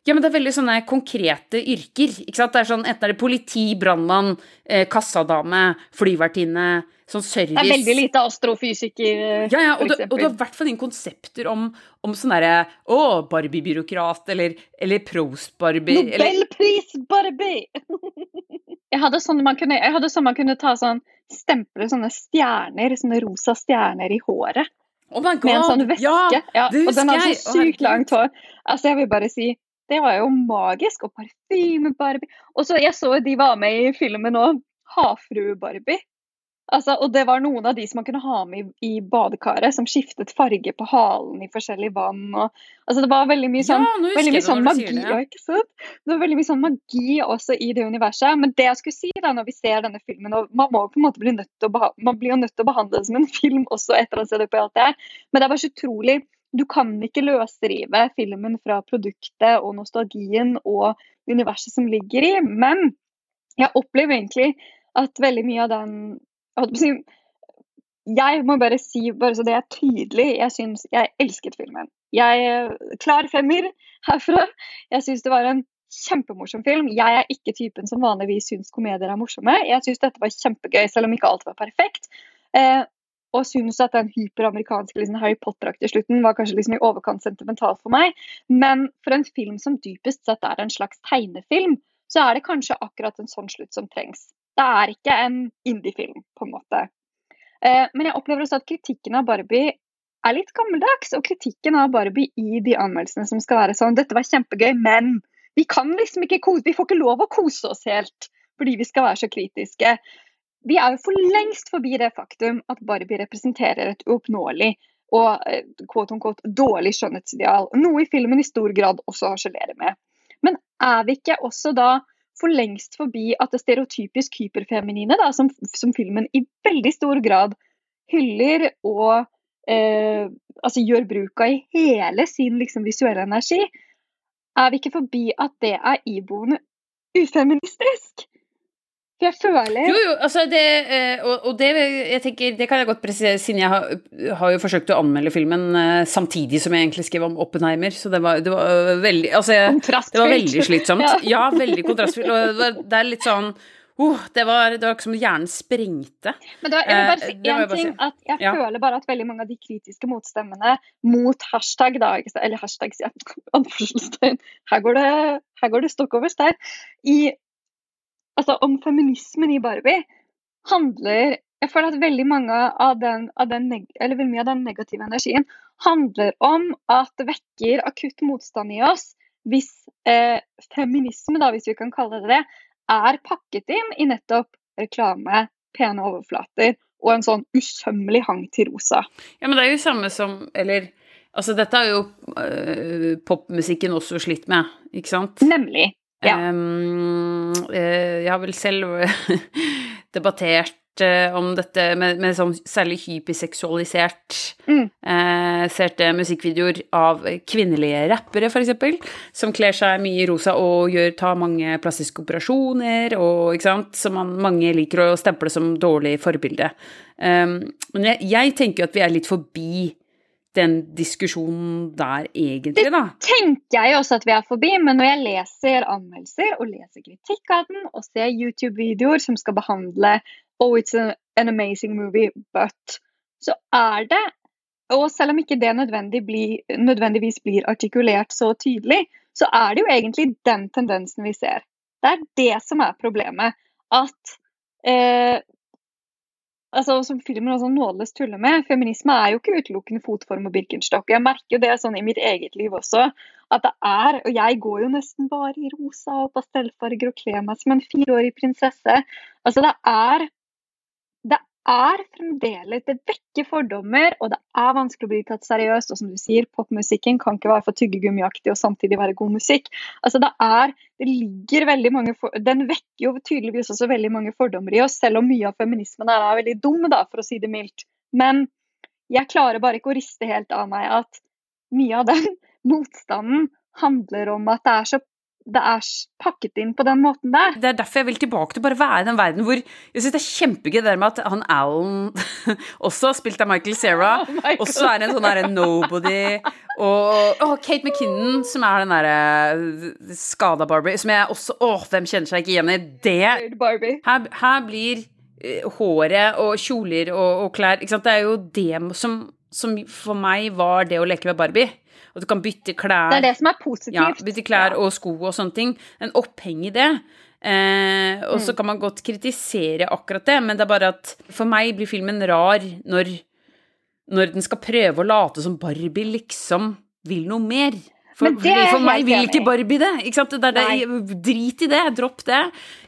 Ja, men det er veldig sånne konkrete yrker. ikke sant? Det er sånn, Enten er det politi, brannmann, eh, kassadame, flyvertinne, sånn service Det er veldig lite astrofysiker, Ja, ja, og, du, og du har i hvert fall ingen konsepter om, om sånn derre Å, Barbie-byråkrat, eller, eller Prost-Barbie Nobelpris, Barbie! jeg hadde sånn man kunne, jeg hadde sånn man kunne ta sånn stemple sånne stjerner, sånne rosa stjerner i håret. Oh my Med en sånn veske. Ja, Ja, og den hadde så sykt langt hår. Altså, jeg vil bare si det var jo magisk. Og parfyme-Barbie. Og så jeg så de var med i filmen òg. Havfrue-Barbie. Altså, og det var noen av de som man kunne ha med i, i badekaret, som skiftet farge på halen i forskjellig vann. Og, altså, det var veldig mye sånn ja, veldig mye sånn magi, det. ja? Det var veldig mye sånn magi også i det universet. Men det jeg skulle si da, når vi ser denne filmen, og man må på en måte bli nødt til å, beha man blir jo nødt til å behandle det som en film også etter å ha sett på alt det her, men det er bare så utrolig Du kan ikke løsrive filmen fra produktet og nostalgien og universet som ligger i, men jeg opplever egentlig at veldig mye av den jeg må bare si, bare så det er tydelig, jeg syns jeg elsket filmen. Jeg Klar femmer herfra. Jeg syns det var en kjempemorsom film. Jeg er ikke typen som vanligvis syns komedier er morsomme. Jeg syns dette var kjempegøy, selv om ikke alt var perfekt. Eh, og syns at den hyperamerikanske liksom, Harry Potter-aktige slutten var kanskje liksom i overkant sentimental for meg. Men for en film som dypest sett er en slags tegnefilm, så er det kanskje akkurat en sånn slutt som trengs. Det er ikke en indie-film, på en måte. Eh, men jeg opplever også at kritikken av Barbie er litt gammeldags. Og kritikken av Barbie i de anmeldelsene som skal være sånn Dette var kjempegøy, men vi kan liksom ikke kose Vi får ikke lov å kose oss helt fordi vi skal være så kritiske. Vi er jo for lengst forbi det faktum at Barbie representerer et uoppnåelig og eh, quote unquote, dårlig skjønnhetsideal. Noe i filmen i stor grad også harselerer med. Men er vi ikke også da for lengst forbi at det stereotypisk hyperfeminine, da, som, som filmen i veldig stor grad hyller og eh, altså gjør bruk av i hele sin liksom, visuelle energi, er vi ikke forbi at det er iboende ufeministisk? Jeg føler Jo, jo, altså det eh, Og, og det, jeg tenker, det kan jeg godt presisere, siden jeg har, har jo forsøkt å anmelde filmen eh, samtidig som jeg egentlig skrev om Oppenheimer, så det var, det var øh, veldig Altså, jeg, det var veldig slitsomt. <laughs> Ja. Ja, veldig kontrastfylt. Og det, var, det er litt sånn uh, det, var, det var ikke som om hjernen sprengte. Men da, jeg vil bare si Eh, jeg én ting. si. At jeg Ja. føler bare at veldig mange av de kritiske motstemmene mot hashtag, da, eller hashtag, sier jeg, <laughs> her går det, her går det stokk over stein, i Altså om feminismen i Barbie handler Jeg føler at veldig mange av den, av den eller veldig mye av den negative energien handler om at det vekker akutt motstand i oss hvis eh, feminisme, da, hvis vi kan kalle det det, er pakket inn i nettopp reklame, pene overflater og en sånn usømmelig hang til rosa. Ja, men det er jo samme som Eller altså, dette har jo øh, popmusikken også slitt med, ikke sant? Nemlig. Ja. Um, jeg har vel selv <laughs> debattert eh, om dette med, med sånn særlig hyperseksualisert Mm. eh, serte musikkvideoer av kvinnelige rappere, eksempel, som kler seg mye i rosa og gjør, tar mange plastiske operasjoner, og, ikke sant, som man, mange liker å stemple som dårlig forbilde. Um, men jeg, jeg tenker at vi er litt forbi den diskusjonen der, egentlig, da. Det tenker jeg også at vi er forbi, men når jeg leser anmeldelser og leser kritikk av den, og ser YouTube-videoer som skal behandle Oh, it's an amazing movie, but Så er det, og selv om ikke det nødvendig bli, nødvendigvis blir artikulert så tydelig, så er det jo egentlig den tendensen vi ser. Det er det som er problemet. At eh, altså, som filmen også nådeløst tuller med. Feminisme er jo ikke utelukkende fotform og Birkenstock. Jeg merker jo det sånn i mitt eget liv også. At det er, og jeg går jo nesten bare i rosa og pastellfarger og kler meg som en fireårig prinsesse. Altså, det er er fremdeles Det vekker fordommer, og det er vanskelig å bli tatt seriøst. Og som du sier, popmusikken kan ikke være for tyggegummiaktig og samtidig være god musikk. Altså det er, det ligger veldig mange for, Den vekker jo tydeligvis også veldig mange fordommer i oss, selv om mye av feminismen er, veldig dum, da, for å si det mildt. Men jeg klarer bare ikke å riste helt av meg at mye av den <laughs> motstanden handler om at det er så det er pakket inn på den måten der. Det er derfor jeg vil tilbake til bare være i den verden hvor Jeg syns det er kjempegøy det med at han Alan <laughs> også spilt av Michael Cera, <laughs> oh også er en sånn derre nobody og og, Kate McKinnon, som er den derre uh, skada Barbie, som jeg også Å, hvem kjenner seg ikke igjen i det? Her, her blir uh, håret og kjoler og, og klær ikke sant? Det er jo det som, som for meg var det å leke med Barbie. Og du kan bytte klær. Det er det som er positivt. Ja, bytte klær og sko og sånne ting. En oppheng i det. Eh, og så mm. kan man godt kritisere akkurat det, men det er bare at for meg blir filmen rar når, når den skal prøve å late som Barbie liksom vil noe mer. For, for meg vil ikke Barbie det. Ikke sant? Det det, drit i det, dropp det.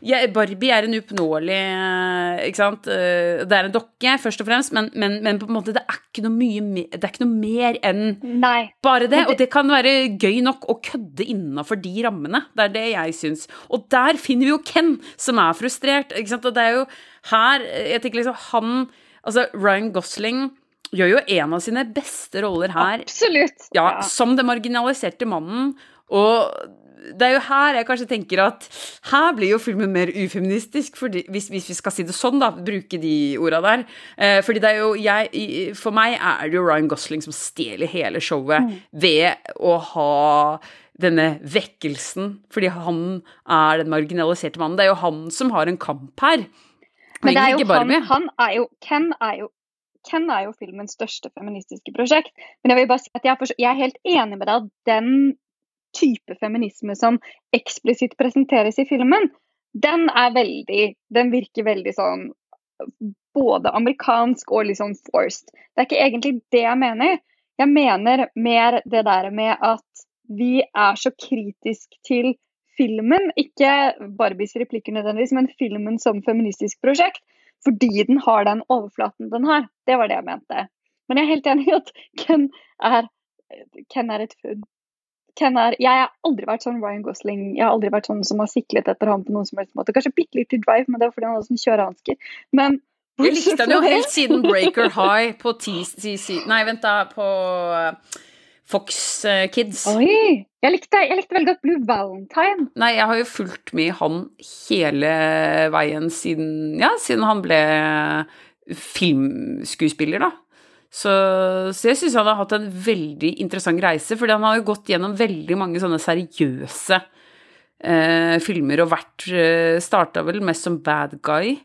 Jeg, Barbie er en uoppnåelig eh. Eh, det er en dokke, først og fremst, men, men, men, på en måte det er ikke noe, mye, det er ikke noe mer enn Nei. bare det. Og det kan være gøy nok å kødde innafor de rammene. Det er det jeg syns. Og der finner vi jo Ken, som er frustrert. Ikke sant? Og det er jo her Jeg tenker liksom Han Altså, Ryan Gosling gjør jo en av sine beste roller her. Absolutt. Ja, ja. Som den marginaliserte mannen. Og det er jo her jeg kanskje tenker at her blir jo filmen mer ufeministisk, fordi, hvis, hvis, vi skal si det sånn, da, bruke de orda der. Eh, fordi det er jo jeg For meg er det jo Ryan Gosling som stjeler hele showet mm. ved å ha denne vekkelsen, fordi han er den marginaliserte mannen. Det er jo han som har en kamp her. Men det er jo han, han er jo, Ken er jo Ken er jo filmens største feministiske prosjekt. Men jeg vil bare si at jeg er, jeg er helt enig med deg at den type feminisme som eksplisitt presenteres i filmen, den er veldig Den virker veldig sånn både amerikansk og litt sånn forced. Det er ikke egentlig det jeg mener. Jeg mener mer det der med at vi er så kritisk til filmen, ikke Barbies replikker nødvendigvis, men filmen som feministisk prosjekt, fordi den har den overflaten den har. Det var det jeg mente. Men jeg er helt enig i at Ken er, Ken er et funn. Ken er, jeg har aldri vært sånn Ryan Gosling. Jeg har aldri vært sånn som har siklet etter ham på noen som helst måte. Kanskje bitte litt til Drive, men det var fordi han hadde sånn kjørehansker. Men Jeg likte han jo helt siden Breaker <laughs> High på TCC Nei, vent, da. På Fox eh, Kids. Oi! Jeg likte, jeg likte, veldig godt Blue Valentine. Nei, jeg har jo fulgt med han hele veien siden Ja, siden han ble filmskuespiller, da. Så, så jeg syns han har hatt en veldig interessant reise, fordi han har jo gått gjennom veldig mange sånne seriøse eh, filmer og vært eh, Starta vel mest som bad guy.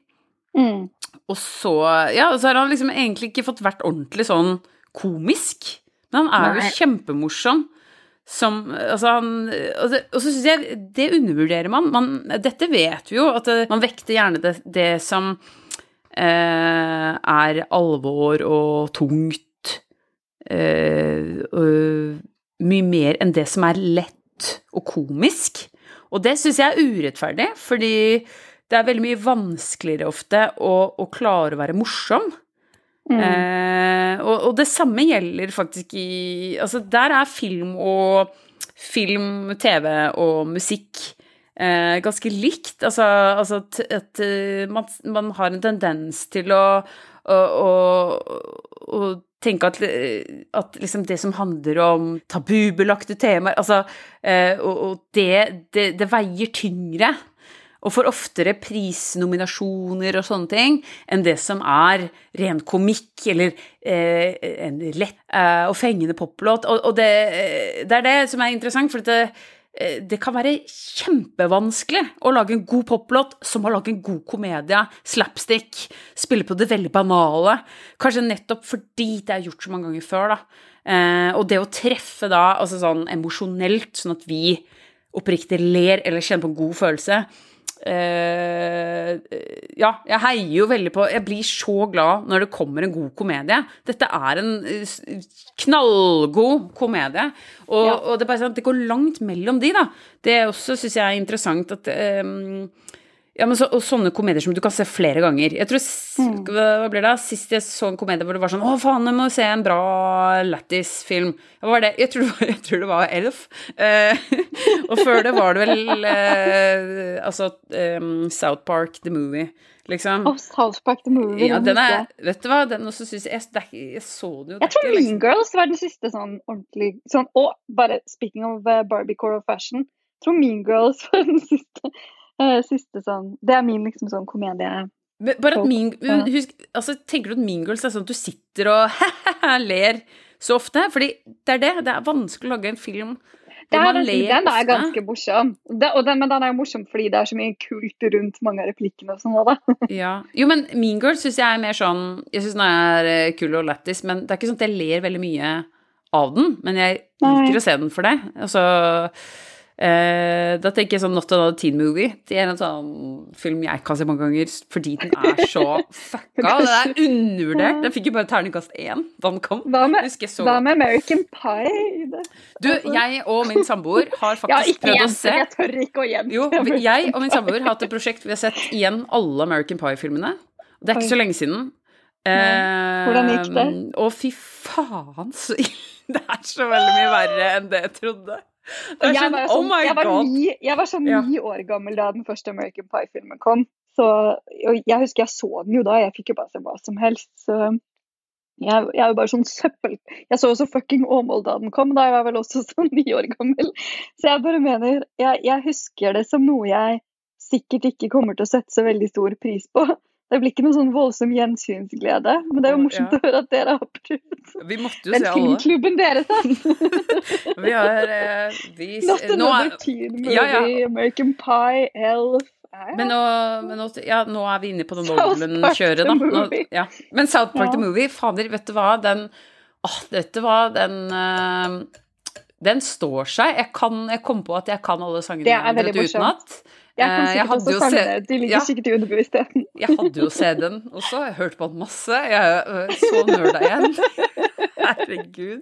Mm. Og så Ja, så har han liksom egentlig ikke fått vært ordentlig sånn komisk. Men han er jo kjempemorsom. Som Altså, han Og, det, og så syns jeg det undervurderer man. man. Dette vet vi jo, at det, man vekter gjerne det, det som eh, er alvor og tungt eh, og, Mye mer enn det som er lett og komisk. Og det syns jeg er urettferdig, fordi det er veldig mye vanskeligere ofte å, å klare å være morsom. Mm. Eh, og, og, det samme gjelder faktisk i Altså, der er film og film, TV og musikk eh, ganske likt. Altså, altså at, at eh, man, man, har en tendens til å, å, å, å tenke at, at liksom det som handler om tabubelagte temaer Altså, eh, og, og det, det, det veier tyngre og får oftere prisnominasjoner og sånne ting enn det som er ren komikk eller eh, en lett eh, og fengende poplåt. Og, og det, eh, det, er det som er interessant, for det, eh, det kan være kjempevanskelig å lage en god poplåt som å lage en god komedie, slapstick, spille på det veldig banale. Kanskje nettopp fordi det er gjort så mange ganger før, da. Eh, og det å treffe da altså sånn emosjonelt, sånn at vi oppriktig ler eller kjenner på en god følelse, Eh, ja, jeg heier jo veldig på Jeg blir så glad når det kommer en god komedie. Dette er en eh, knallgod komedie, og, Ja. og det, er bare sånn, det går langt mellom de, da. Det også syns jeg er interessant at ehm, ja, men så, og sånne komedier som du kan se flere ganger. Jeg tror, Mm. Hva ble det? Sist jeg så en komedie hvor det var sånn Å, faen, jeg må se en bra lættis-film. Hva var det? Jeg tror det var, <laughs> jeg tror det var Elf. Eh, <laughs> og før det var det vel eh, Altså um, South Park, The Movie, liksom. Oh, South Park the Movie. ja, den er. Vet du hva, den også syns jeg er jeg så den jo Jeg tror Mean liksom- Girls var den siste sånn ordentlig sånn, Og bare speaking of uh, Barbiecore of fashion, jeg tror Mean Girls <laughs> var den siste, siste sånn Det er min liksom sånn komedie Bare at min, husk, altså, Tenker du at Mean Girls er sånn at du sitter og <laughs> ler så ofte? Fordi det er det. Det er vanskelig å lage en film Det hvor man ler den er ganske morsom. Det, den, men den er jo morsom fordi det er så mye kult rundt mange av replikkene og sånn. <laughs> Ja. Jo, men Mean Girls syns jeg er mer sånn Jeg syns den er eh, kul og lættis, men det er ikke sånn at jeg ler veldig mye av den. Men jeg Nei. liker å se den for det. Altså eh, Da tenker jeg sånn Not Another Teen Movie. Det er en sånn film jeg kan se mange ganger fordi den er så <laughs> fucka. Den er undervurdert. Den fikk jo bare terningkast én da den kom. Hva med, hva med American Pie? Du, jeg og min samboer har <laughs> Ja, faktisk ikke prøvd å se jeg tør ikke å igjen. Jo, jeg og min samboer har hatt et prosjekt hvor vi har sett igjen alle American Pie-filmene. Det er ikke så lenge siden. Hvordan gikk det? Eh, Å, fy faen, så <laughs> Det er så veldig mye verre enn det jeg trodde. Det er jeg, sånn, var sånn, oh sånn, my jeg, var god. ni, jeg var sånn Ja. ni år gammel da den første American Pie-filmen kom. Så, jeg husker jeg så den jo da, jeg fikk jo bare se hva som helst. Så jeg, jeg er jo bare sånn søppel... Jeg så også fucking Åmål da den kom, da jeg var vel også <laughs> sånn ni år gammel. Så jeg bare mener, jeg, jeg husker det som noe jeg sikkert ikke kommer til å sette så veldig stor pris på. Det blir ikke noe sånn voldsom gjensynsglede, men det er jo morsomt ja. å høre at dere har prøvd. Vi måtte jo Den se alle. filmklubben deres, <laughs> da. Vi har eh, vi, Not another er, teen movie, Ja, ja. American Pie, Elf ja, men, nå, men nå, ja, nå er vi inne på Park Nolan-kjøret, da. Nå. Men South Park the Movie, fader, vet du hva, den Åh, vet du hva, den uh, Den står seg. Jeg, kan, jeg kom på at jeg kan alle sangene utenat. Jeg kan Eh, sikkert også se- De ligger ja. sikkert i underbevisstheten. <laughs> Jeg hadde jo CD-en også, jeg hørte på den masse. Jeg er så nerda igjen. <laughs> Herregud.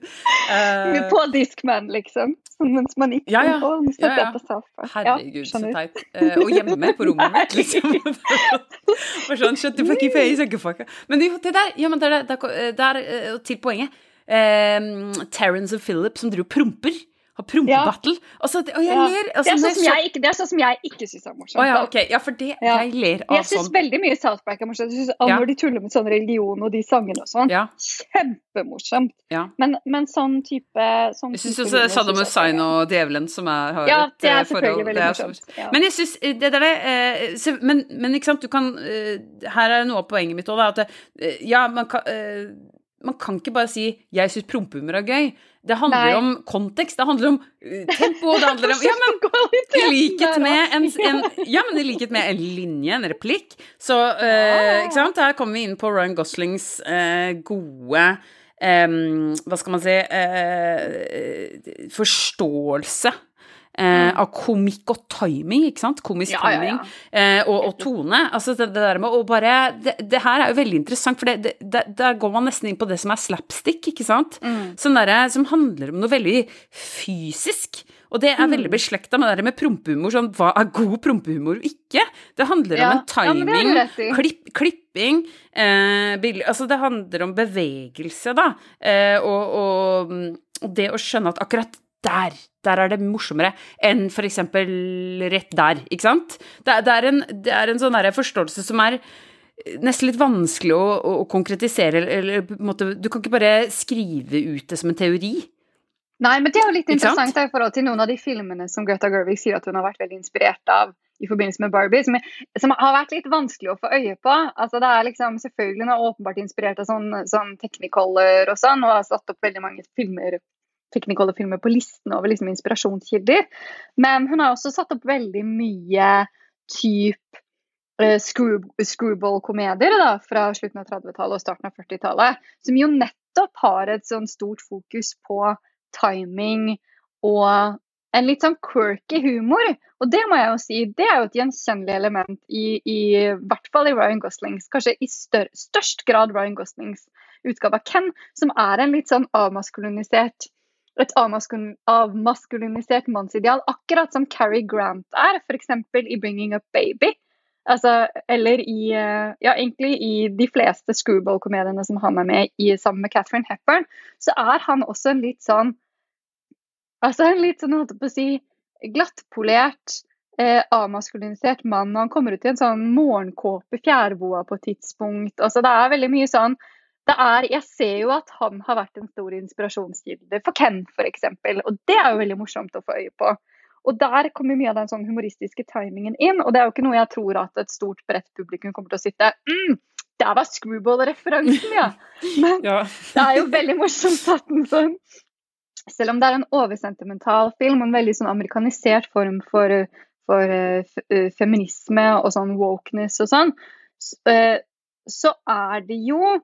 Uh, På Discman, liksom. Mens man ikke Ja, ja. Å, Ja, ja. på. Herregud, ja, så teit. Uh, og hjemme på rommet mitt, liksom. <laughs> For sånn, shut the fucking face, fucka. Men jo, det der, ja, men der, der, der eh, til poenget. Eh, Terence og Philip som driver og promper. Har prompebattle. Altså, og jeg Ja. ler. Det Altså, er sånn som så- jeg ikke, det er sånn som jeg ikke syns er morsomt. Å ja, okay. Ja, for det Ja. Jeg ler av Jeg syns sånn. veldig mye South Park er morsomt. Jeg synes, Ja. Når de tuller med sånn religion og de sangene og sånn. Ja. Kjempemorsomt. Ja. Men, men sånn type sånn Jeg syns også Saddam Hussein og djevelen som er, har Ja, et det eh, er et forhold. veldig Det er morsomt. Ja. Men jeg syns det er eh, så- men, men ikke sant, du kan eh, Her er noe av poenget mitt òg, at eh, ja, man kan eh, man kan ikke bare si 'jeg syns prompehumor er gøy'. Det handler Nei. om kontekst, det handler om eh, tempo, det handler om Ja, men <laughs> i likhet med en, <laughs> ja. en Ja, men i likhet med en linje, en replikk, så uh, Ikke sant? Her kommer vi inn på Ryan Goslings uh, gode um, Hva skal man si uh, Forståelse. Eh, av komikk og timing, ikke sant? Komisk Mm. Ja, ja, timing ja. eh, og, og tone. Altså det, det der med å bare det, det her er jo veldig interessant, for det, der går man nesten inn på det som er slapstick, ikke sant? Mm. Sånn derre som handler om noe veldig fysisk. Og det er Mm. veldig beslekta med det der med prompehumor. Sånn, hva er god prompehumor og ikke? Det handler Ja. om en Ja, timing, ja, klipp, klipping eh, Altså, det handler om bevegelse, da. Eh, og, og, mm, og det å skjønne at akkurat der, der er det morsommere enn for eksempel rett der, ikke sant? Det, det, er, en, det er en sånn forståelse som er nesten litt vanskelig å, å, å konkretisere, eller, eller måte Du kan ikke bare skrive ut det som en teori. Nei, men det er jo litt interessant i forhold til noen av de filmene som Greta Gerwig sier at hun har vært veldig inspirert av i forbindelse med Barbie, som, som har vært litt vanskelig å få øye på. Altså det er liksom, Selvfølgelig hun er åpenbart inspirert av sånn, sånn Technicolor og sånn, og har satt opp veldig mange filmer Technicolor-filmer på listen over liksom inspirasjonskilder. Men hun har også satt opp veldig mye type eh, screw, screwball-komedier fra slutten av 30-tallet og starten av 40-tallet, som jo nettopp har et sånn stort fokus på timing og en litt sånn quirky humor. Og det må jeg jo si, det er jo et gjenkjennelig element i, i, hvert fall i Ryan Goslings, kanskje i stør, størst grad Ryan Goslings utgave av Ken, som er en litt sånn avmaskulinisert et avmaskulinisert mannsideal, akkurat som Carrie Grant er, f.eks. i 'Bringing Up Baby'. Altså, eller i Ja, egentlig i de fleste screwball-komediene som han er med i sammen med Catherine Hepburn, så er han også en litt sånn Altså en litt sånn, holdt på å si, glattpolert, eh, avmaskulinisert mann. Og han kommer ut i en sånn morgenkåpe, fjærboa på et tidspunkt. Altså det er veldig mye sånn er, Jeg ser jo at han har vært en stor inspirasjonskilde for Ken, f.eks. Og det er jo veldig morsomt å få øye på. Og der kommer mye av den sånn humoristiske timingen inn. Og det er jo ikke noe jeg tror at et stort, bredt publikum kommer til å sitte mm, Der var Screwball-referansen, ja! <laughs> Men ja. det er jo veldig morsomt at den sånn selv om det er en oversentimental film, en veldig sånn amerikanisert form for, for uh, feminisme og sånn wokeness og sånn, så, uh, så er det jo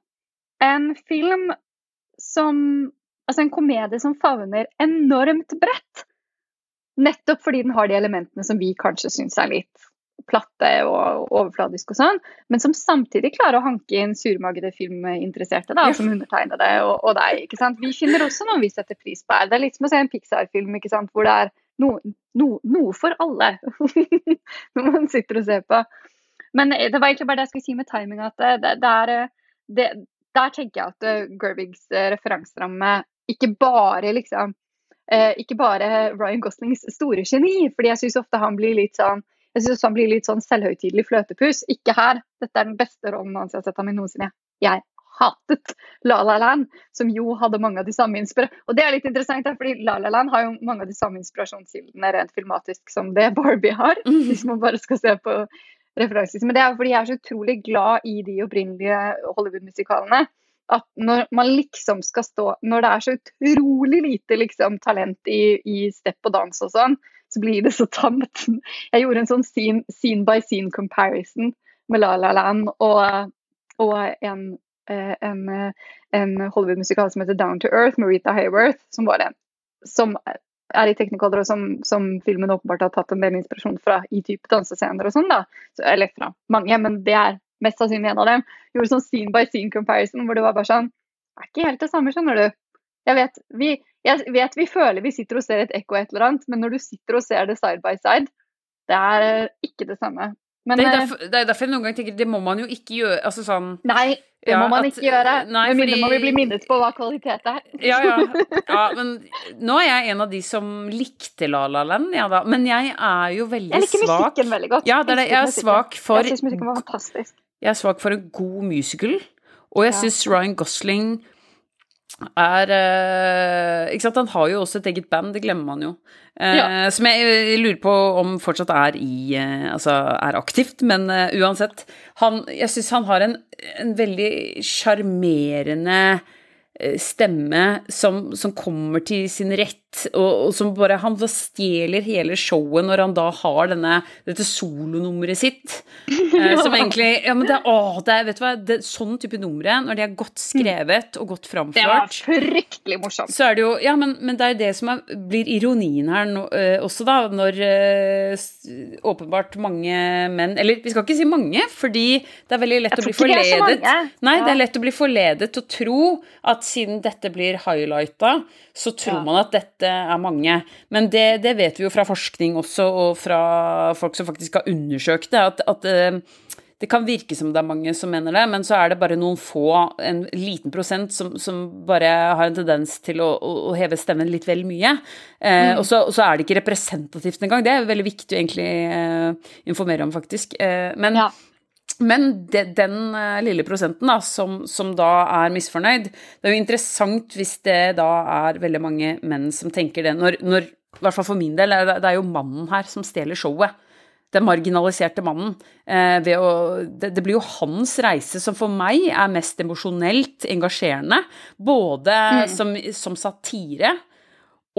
en film som Altså en komedie som favner enormt bredt. Nettopp fordi den har de elementene som vi kanskje syns er litt platte og overfladiske og sånn, men som samtidig klarer å hanke inn surmagede filminteresserte, da, som undertegnede og, og deg. ikke sant? Vi finner også noe vi setter pris på her. Det er litt som å se en Pixar-film ikke sant? hvor det er noe, no, noe for alle <laughs> når man sitter og ser på. Men det var egentlig bare det jeg skulle si med timing, at det, det er det, Der tenker jeg at uh, Gerbigs uh, referanseramme ikke bare liksom uh, ikke bare Ryan Goslings store geni, fordi jeg syns ofte han blir litt sånn jeg syns han blir litt sånn selvhøytidelig fløtepus. Ikke her. Dette er den beste rollen hans jeg har sett ham i noensinne. Jeg hatet La La Land, som jo hadde mange av de samme inspirasjonene. Og det er litt interessant, fordi La La Land har jo mange av de samme inspirasjonskildene rent filmatisk som det Barbie har, mm. hvis man bare skal se på referanser. Men det er fordi jeg er så utrolig glad i de opprinnelige Hollywood-musikalene. At når man liksom skal stå Når det er så utrolig lite liksom, talent i, i step og dans og sånn, så blir det så tamt. Jeg gjorde en sånn scene, scene by scene comparison med La La Land og, og en, eh, en, en Hollywood-musikal som heter Down to Earth med Rita Hayworth, som, en, som er i Technicolor, og som, som, filmen åpenbart har tatt en del inspirasjon fra i type dansescener og sånn. da. Så, eller fra mange, men det er mest sannsynlig en av dem. Gjorde sånn scene by scene comparison hvor det var bare sånn Det er ikke helt det samme, skjønner du. Jeg vet, vi, jeg vet vi føler vi sitter og ser et ekko et eller annet, men når du sitter og ser det side by side, det er ikke det samme. Men, det, er eh, derfor, det er derfor jeg noen ganger tenker det må man jo ikke gjøre. Altså sånn Nei, det ja, må man at, ikke gjøre. Nei, Med mindre fordi... man vil bli minnet på hva kvalitet er. <laughs> ja, ja, ja. Men nå er jeg en av de som likte La La Land, ja da. Men jeg er jo veldig svak Jeg liker svak. musikken veldig godt. Ja, det er det. Jeg er svak for Jeg syns musikken var fantastisk. Jeg er svak for en god musical, og jeg ja. syns Ryan Gosling er uh, Ikke sant, han har jo også et eget band, det glemmer man jo. Uh, ja. Som jeg lurer på om fortsatt er i uh, Altså er aktivt, men uansett. Han, jeg syns han har en, en veldig sjarmerende stemme som, som, kommer til sin rett og, og, som bare Han stjeler hele showet når han da har denne, dette solonummeret sitt. <laughs> Eh, som egentlig Ja, men det, å, det er Vet du hva, det, sånn type numre, når de er godt skrevet og godt framført Det var fryktelig morsomt. Så er det jo Ja, men, men det er det som er, blir ironien her nå, øh, også, da, når øh, åpenbart mange menn Eller vi skal ikke si mange, fordi det er veldig lett å bli forledet. Nei, det er lett å bli forledet til å tro at siden dette blir highlighta, så tror ja. man at dette er mange. Men det, det, vet vi jo fra forskning også, og fra folk som faktisk har undersøkt det, at, at eh, det kan virke som det er mange som mener det, men så er det bare noen få, en liten prosent, som, som bare har en tendens til å, å heve stemmen litt vel mye. Eh, mm. og, så, og, så, er det ikke representativt engang. Det er veldig viktig å egentlig eh, informere om, faktisk. Eh, men ja. Men de, den uh, lille prosenten da, som, som, da er misfornøyd Det er jo interessant hvis det da er veldig mange menn som tenker det når, når I hvert fall for min del, det er jo mannen her som stjeler showet. Den marginaliserte mannen. Eh, å, det, det, blir jo hans reise som for meg er mest emosjonelt engasjerende. Både mm. som, som satire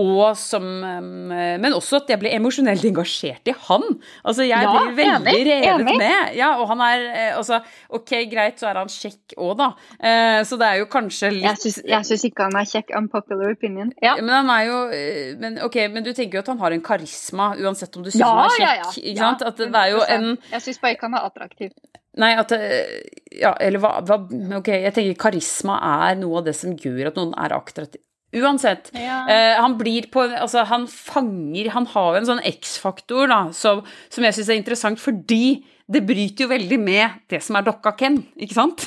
og som Men også at jeg ble emosjonelt engasjert i han. Altså, jeg Ja, blir veldig enig, revet enig. med. Ja, og han er eh, Altså, ok, greit, så er han kjekk òg, da. Eh, så det er jo kanskje litt Jeg syns, ikke han er kjekk. Unpopular opinion. Ja. Men han er jo eh, men, Ok, men du tenker jo at han har en karisma, uansett om du syns Ja, han er kjekk. ja. Ikke sant? At det er jo en Jeg syns bare ikke han er attraktiv. Nei, at eh, Ja, eller hva, hva Ok, jeg tenker karisma er noe av det som gjør at noen er attraktiv. Uansett. Ja. Eh, han blir på Altså, han fanger Han har jo en sånn X-faktor, da, som, som jeg syns er interessant fordi det bryter jo veldig med det som er dokka Ken, ikke sant?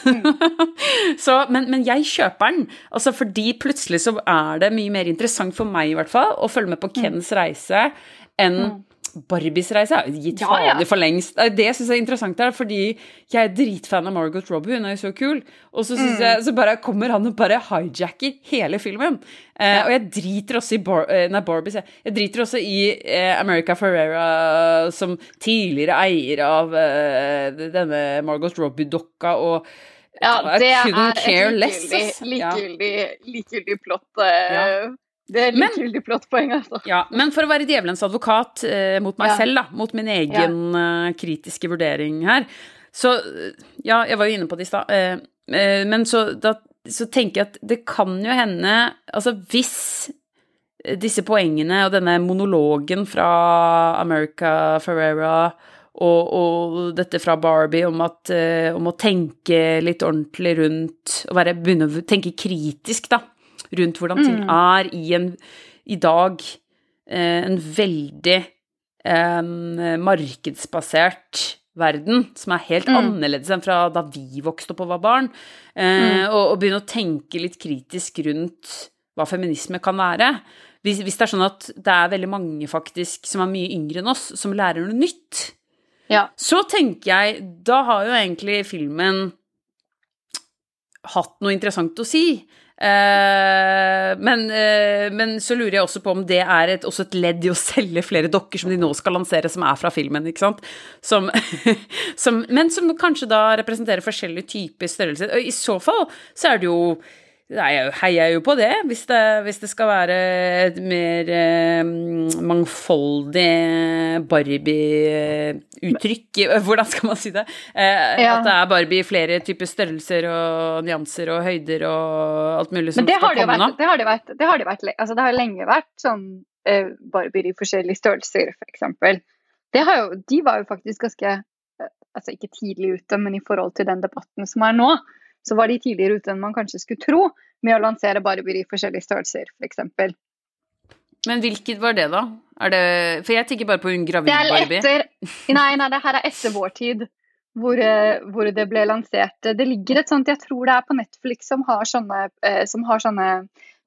<laughs> så, men, men jeg kjøper den, altså fordi plutselig så er det mye mer interessant for meg i hvert fall å følge med på Kens reise enn Barbies reise er gitt Ja, ja. for lengst. Det jeg er interessant, her, fordi jeg er dritfan av Margot Robbie, hun er jo så kul. Og så, mm. jeg, så bare kommer han og bare hijacker hele filmen. Eh, og jeg driter også i Bar eh, nei, Barbies, jeg. jeg driter også i eh, America Ferrera som tidligere eier av eh, denne Margot Robbie-dokka, og Ja, det er et likegyldig, likegyldig, likegyldig plott. eh, Det er Men- likegyldig plottpoeng, altså. Ja, men for å være djevelens advokat eh, mot meg Ja. selv, da, mot min egen eh, kritiske vurdering her, så eh, Ja, jeg var jo inne på det i stad, uh, uh, men så, da, så tenker jeg at det kan jo hende Altså hvis disse poengene og denne monologen fra America Ferrera og, og dette fra Barbie om, at, om å tenke litt ordentlig rundt Å være, begynne å tenke kritisk, da, rundt hvordan ting Mm. er i en i dag eh, en veldig eh, markedsbasert verden, som er helt Mm. annerledes enn fra da vi vokste opp og var barn, eh, og, og begynne å tenke litt kritisk rundt hva feminisme kan være. Hvis, hvis det er sånn at det er veldig mange faktisk som er mye yngre enn oss, som lærer noe nytt, Ja. så tenker jeg Da har jo egentlig filmen hatt noe interessant å si. Eh, men, eh, men så lurer jeg også på om det er et, også et ledd i å selge flere dokker som de nå skal lansere, som er fra filmen, ikke sant? Som, <laughs> som, men som kanskje da representerer forskjellige typer størrelser. Og i så fall så er det jo jeg heier jo på det, hvis det, hvis det skal være et mer eh, mangfoldig Barbie-uttrykk. Hvordan skal man si det? Eh, Ja. At det er Barbie i flere typer størrelser og nyanser og høyder og alt mulig som Men det har skal komme nå. Det har det vært, det har det vært altså det har lenge vært sånn eh, Barbier i forskjellige størrelser, f.eks. Det har jo, de var jo faktisk ganske eh, Altså ikke tidlig ute, men i forhold til den debatten som er nå, så var de tidligere ute enn man kanskje skulle tro, med å lansere Barbier i forskjellige størrelser, f.eks. Men hvilket var det, da? Er det For jeg tenker bare på hun gravide Barbie. etter <laughs> Nei, nei, det her er etter vår tid. Hvor, eh, hvor det ble lansert. Det ligger et sånt, jeg tror det er på Netflix som har sånne, eh, som har sånne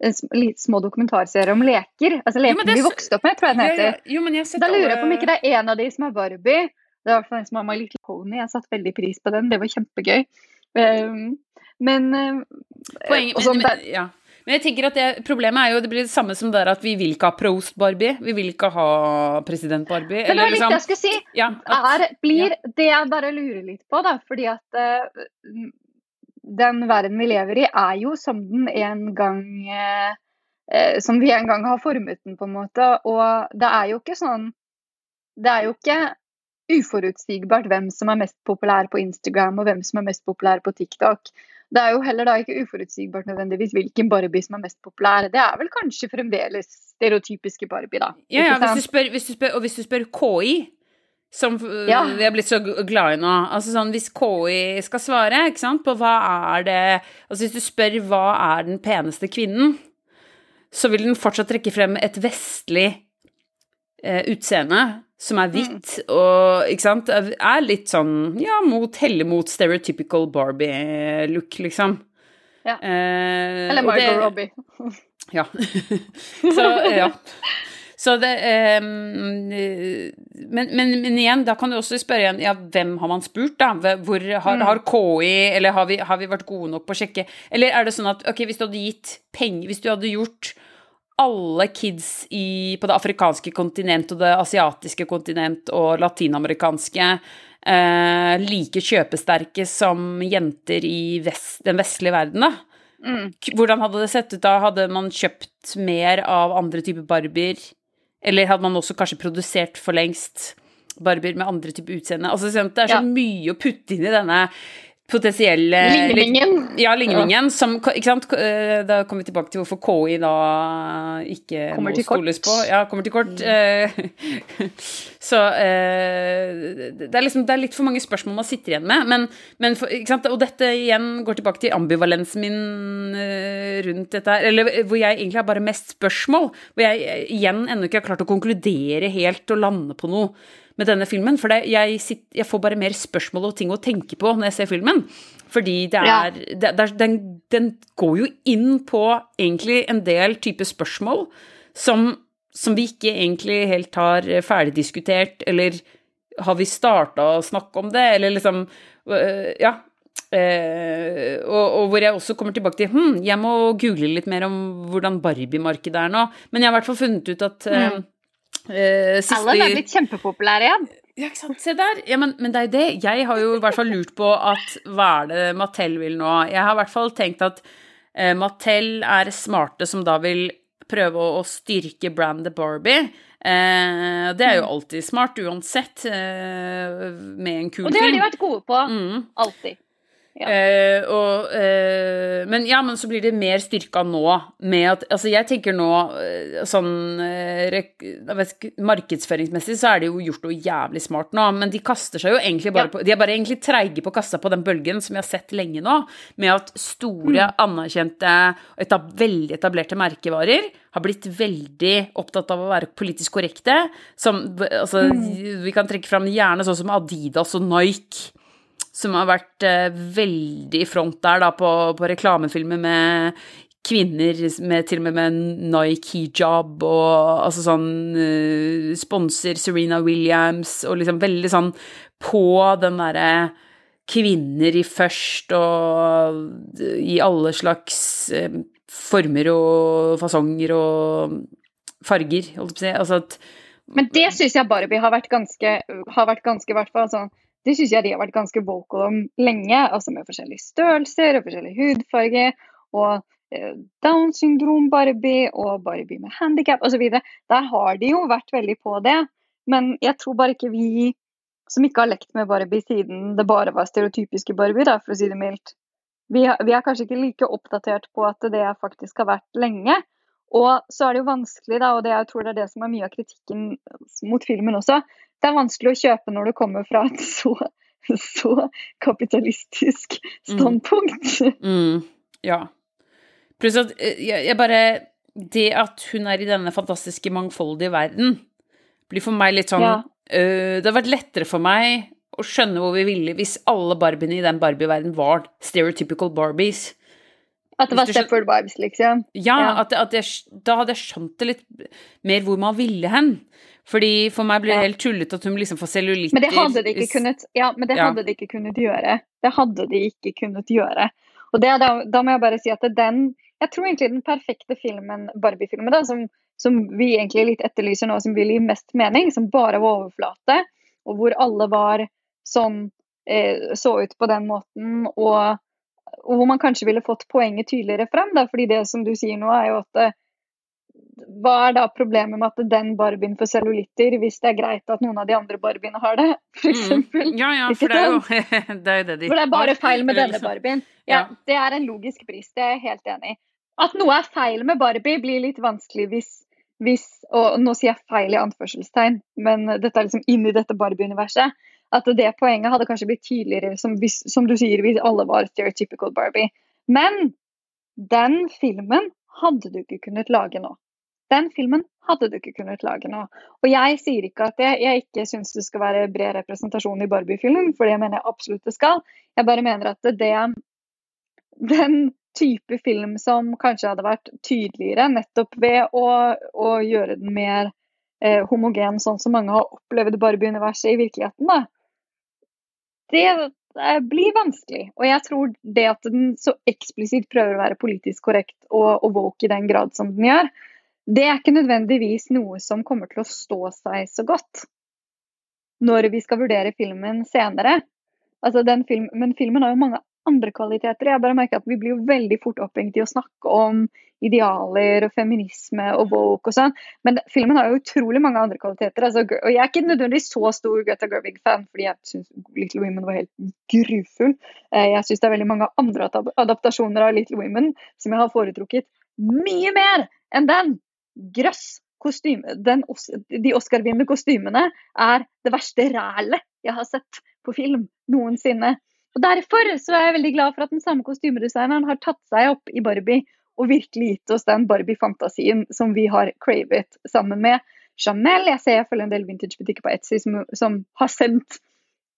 eh, små dokumentarserier om leker. Altså leker vi vokste opp med, tror jeg den Ja, ja. heter. Jo, men jeg Da lurer jeg på om ikke det er en av de som er Barbie. Det er i hvert fall en som har My Little Pony. Jeg satte veldig pris på den. Det var kjempegøy. Um, men eh, Poenget, også, men, men, ja. men jeg tenker at det, problemet er jo det blir det samme som det er at vi vil ikke ha Prost Barbie. Vi vil ikke ha president Barbie. Det var litt liksom det jeg skulle si. ja, at, er, blir det jeg bare lurer litt på, da, fordi at uh, den verden vi lever i, er jo som den en gang uh, Som vi en gang har formet den, på en måte. Og det er jo ikke sånn Det er jo ikke uforutsigbart hvem som er mest populær på Instagram, og hvem som er mest populær på TikTok. Det er jo heller da ikke uforutsigbart nødvendigvis hvilken Barbie som er mest populær. Det er vel kanskje fremdeles stereotypiske Barbie, da. ja, ja, hvis du spør, hvis du spør, og hvis du spør KI som Ja. vi har blitt så glad i nå. Altså sånn, Hvis KI skal svare sant, på hva er det Altså Hvis du spør hva er den peneste kvinnen, så vil den fortsatt trekke frem et vestlig eh, utseende som er hvitt og ikke sant, er litt sånn ja, mot, heller mot stereotypical Barbie-look, liksom. Ja. Eh, Eller Margot det- Robbie. <laughs> Ja. <laughs> Så, ja. Så det eh, men, men, men igjen, da kan du også spørre igjen, ja, hvem har man spurt, da? Hvor har, Mm. har KI, eller har vi, har vi vært gode nok på å sjekke? Eller er det sånn at, ok, hvis du hadde gitt penger, hvis du hadde gjort alle kids i, på det afrikanske kontinent og det asiatiske kontinent og latinamerikanske eh, like kjøpesterke som jenter i vest, den vestlige verden, da? Mm. Hvordan hadde det sett ut da? Hadde man kjøpt mer av andre typer barbier? Eller hadde man også kanskje produsert for lengst barbier med andre typer utseende? Altså, sånn det er så Ja. mye å putte inn i denne potensielle Ligningen. Ja, ligningen. Som, ikke sant? Eh, Da kommer vi tilbake til hvorfor KI da ikke Kommer må stoles på. Ja, kommer til kort. Mm. <laughs> Så eh, det er liksom det er litt for mange spørsmål man sitter igjen med. Men, men for? Og dette igjen går tilbake til ambivalensen min eh, rundt dette her. Eller hvor jeg egentlig har bare mest spørsmål. Hvor jeg eh, igjen ennå ikke har klart å konkludere helt og lande på noe med denne filmen. For det, jeg, sitter, jeg får bare mer spørsmål og ting å tenke på når jeg ser filmen. Fordi det Ja. er, det, det er den, den går jo inn på egentlig en del type spørsmål som, som vi ikke egentlig helt har ferdigdiskutert, eller har vi starta å snakke om det, eller liksom øh, Ja. Uh, og, og hvor jeg også kommer tilbake til hm, jeg må google litt mer om hvordan Barbie-markedet er nå. Men jeg har i hvert fall funnet ut at Mm. Eh, siste Alan er blitt kjempepopulær igjen. ja, ikke sant. Se der. Ja, men, men det er jo det. Jeg har jo i hvert fall lurt på at hva er det Mattel vil nå? Jeg har i hvert fall tenkt at uh, Mattel er smarte som da vil prøve å, å styrke brandet Barbie. Eh, det er jo alltid smart uansett, eh, med en kul film. Og det har de vært gode på. Mm. Alltid. Ja. Eh, og, eh, men ja, men så blir det mer styrka nå med at Altså, jeg tenker nå eh, sånn eh, ikke, Markedsføringsmessig så er det jo gjort noe jævlig smart nå, men de kaster seg jo egentlig bare Ja. på De er bare egentlig treige på kassa på den bølgen som vi har sett lenge nå, med at store, Mm. anerkjente, etab veldig etablerte merkevarer har blitt veldig opptatt av å være politisk korrekte. Som, altså, Mm. Vi kan trekke fram gjerne sånn som Adidas og Nike som har vært eh, veldig i front der da, på, på reklamefilmer med kvinner med til og med med Nike hijab og altså sånn uh, Sponser Serena Williams og liksom veldig sånn på den derre kvinner i først og i alle slags uh, former og fasonger og farger, holdt jeg på å si. Altså at Men det syns jeg Barbie har vært ganske, har vært ganske i hvert fall, altså, Det syns jeg de har vært ganske vocal om lenge. altså Med forskjellige størrelser og forskjellig hudfarge. Og eh, Down syndrom Barbie og Barbie med handikap osv. Der har de jo vært veldig på det. Men jeg tror bare ikke vi som ikke har lekt med Barbie siden det bare var stereotypiske Barbie, da, for å si det mildt, vi, har- vi er kanskje ikke like oppdatert på at det faktisk har vært lenge. Og så er det jo vanskelig, da, og det jeg tror det er det som er mye av kritikken mot filmen også. Det er vanskelig å kjøpe når du kommer fra et så, så kapitalistisk standpunkt. Mm, ja. Pluss at eh, jeg, jeg bare Det at hun er i denne fantastiske, mangfoldige verden, blir for meg litt sånn Ja. øh, Det har vært lettere for meg å skjønne hvor vi ville hvis alle Barbiene i den Barbie-verdenen var stereotypical Barbies. At det var Stepford Vibes, liksom. Ja, Ja. At, at jeg, da hadde jeg skjønt det litt mer hvor man ville hen. Fordi For meg blir det helt tullete at hun liksom får cellulitter Men det hadde de ikke kunnet Ja, men det Ja. hadde de ikke kunnet gjøre. Det hadde de ikke kunnet gjøre. Og det, da, da må jeg bare si at den Jeg tror egentlig den perfekte filmen, Barbie-filmen, da, som, som vi egentlig litt etterlyser nå, som vil gi mest mening, som bare var overflate, og hvor alle var sånn eh, Så ut på den måten, og, og hvor man kanskje ville fått poenget tydeligere frem, da, fordi det som du sier nå, er jo at eh, hva er da problemet med at den Barbien får cellulitter, hvis det er greit at noen av de andre Barbiene har det, f.eks.? Mm. Ja, ja, for det er jo <laughs> det, er jo det de For det er bare feil med denne Barbien. Ja, Ja. Det er en logisk brist, det er jeg helt enig i. At noe er feil med Barbie, blir litt vanskelig hvis, hvis Og nå sier jeg feil i anførselstegn, men dette er liksom inni dette Barbie-universet. At det poenget hadde kanskje blitt tydeligere, som, som du sier, hvis alle var stereotypical Barbie. Men den filmen hadde du ikke kunnet lage nå. Den filmen hadde du ikke kunnet lage nå. Og jeg sier ikke at jeg, jeg ikke syns det skal være bred representasjon i Barbie-film, for det mener jeg absolutt det skal. Jeg bare mener at det den type film som kanskje hadde vært tydeligere nettopp ved å, å gjøre den mer eh, homogen, sånn som mange har opplevd Barbie-universet i virkeligheten, da. Det eh, blir vanskelig. Og jeg tror det at den så eksplisitt prøver å være politisk korrekt og, og woke i den grad som den gjør, det er ikke nødvendigvis noe som kommer til å stå seg så godt når vi skal vurdere filmen senere. Altså film, men filmen har jo mange andre kvaliteter. Jeg bare merker at vi blir jo veldig fort opphengt i å snakke om idealer og feminisme og woke og sånn. Men filmen har jo utrolig mange andre kvaliteter. Altså, og jeg er ikke nødvendigvis så stor Greta Gerwig-fan, fordi jeg syns Little Women var helt grufull. Eh, jeg syns det er veldig mange andre adaptasjoner av Little Women som jeg har foretrukket mye mer enn den. Grøss. Kostyme, den, de Oscar-vinnende kostymene er det verste rælet jeg har sett på film noensinne. Og Derfor så er jeg veldig glad for at den samme kostymedesigneren har tatt seg opp i Barbie og virkelig gitt oss den Barbie-fantasien som vi har cravet sammen med Chanel. Jeg ser jeg følger en del vintagebutikker på Etsy som, som har sendt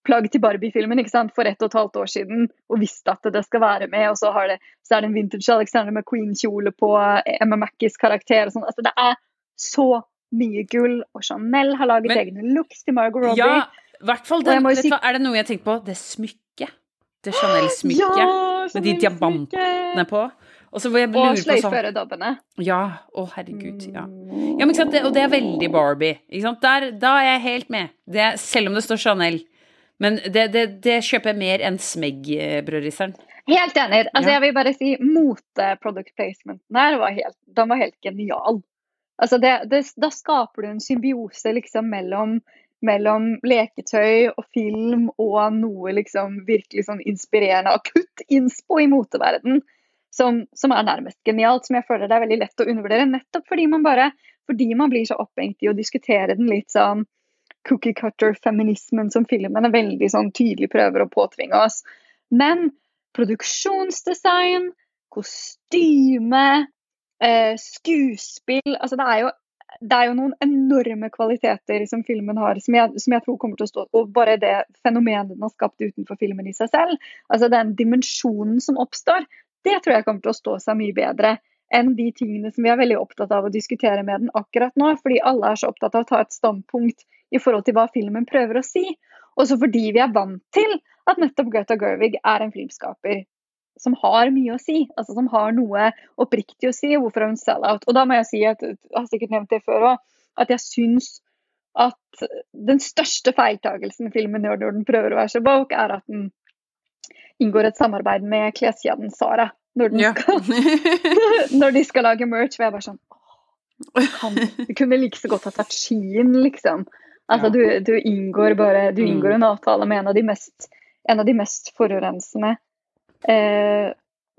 plagg til Barbie-filmen for ett og et halvt år siden og visste at det skal være med. Og så, det, så er det en vintage Alexander McQueen-kjole på Emma Mackies karakter. og sånn. Altså, det er så mye gull, og Chanel har laget Men, egne looks til Margot Robbie. Ja, hvert fall den, si... hva, Er det noe jeg tenker på? Det smykket. Det Chanel-smykket ja, med de diamantene på. Og, og sløyføredobbene. Ja. Å, herregud. Ja. ja men, det, og det er veldig Barbie. Der, da er jeg helt med. Det, selv om det står Chanel. Men det, det, det kjøper jeg mer enn Smeg-brødrisseren. Helt enig. Altså, ja. Jeg vil bare si mote-product placementen her var helt, den var helt genial. Altså, da skaper du en symbiose liksom mellom mellom leketøy og film og noe liksom virkelig sånn inspirerende akutt innspo i moteverden som, som, er nærmest genialt, som jeg føler det er veldig lett å undervurdere. Nettopp fordi man bare fordi man blir så opphengt i å diskutere den litt sånn cookie cutter-feminismen som filmen er veldig sånn tydelig prøver å påtvinge oss. Men produksjonsdesign, kostyme, eh, skuespill altså det er jo det er jo noen enorme kvaliteter som filmen har, som jeg, som jeg, tror kommer til å stå Og bare det fenomenet den har skapt utenfor filmen i seg selv, altså den dimensjonen som oppstår, det tror jeg kommer til å stå seg mye bedre enn de tingene som vi er veldig opptatt av å diskutere med den akkurat nå. Fordi alle er så opptatt av å ta et standpunkt i forhold til hva filmen prøver å si. Også fordi vi er vant til at nettopp Greta Gerwig er en filmskaper som har mye å si, altså som har noe oppriktig å si. Hvorfor er hun sell-out? Og da må jeg si, at, jeg har sikkert nevnt det før òg, at jeg syns at den største feiltagelsen filmen gjør når den prøver å være så woke, er at den inngår et samarbeid med kleskjeden Sara når, ja. <laughs> når, de skal lage merch. Og jeg bare sånn kan, Du kunne like så godt ha tatt Skien, liksom. Altså, ja. du, du, inngår bare Du inngår mm. en avtale med en av de mest, en av de mest forurensende, eh,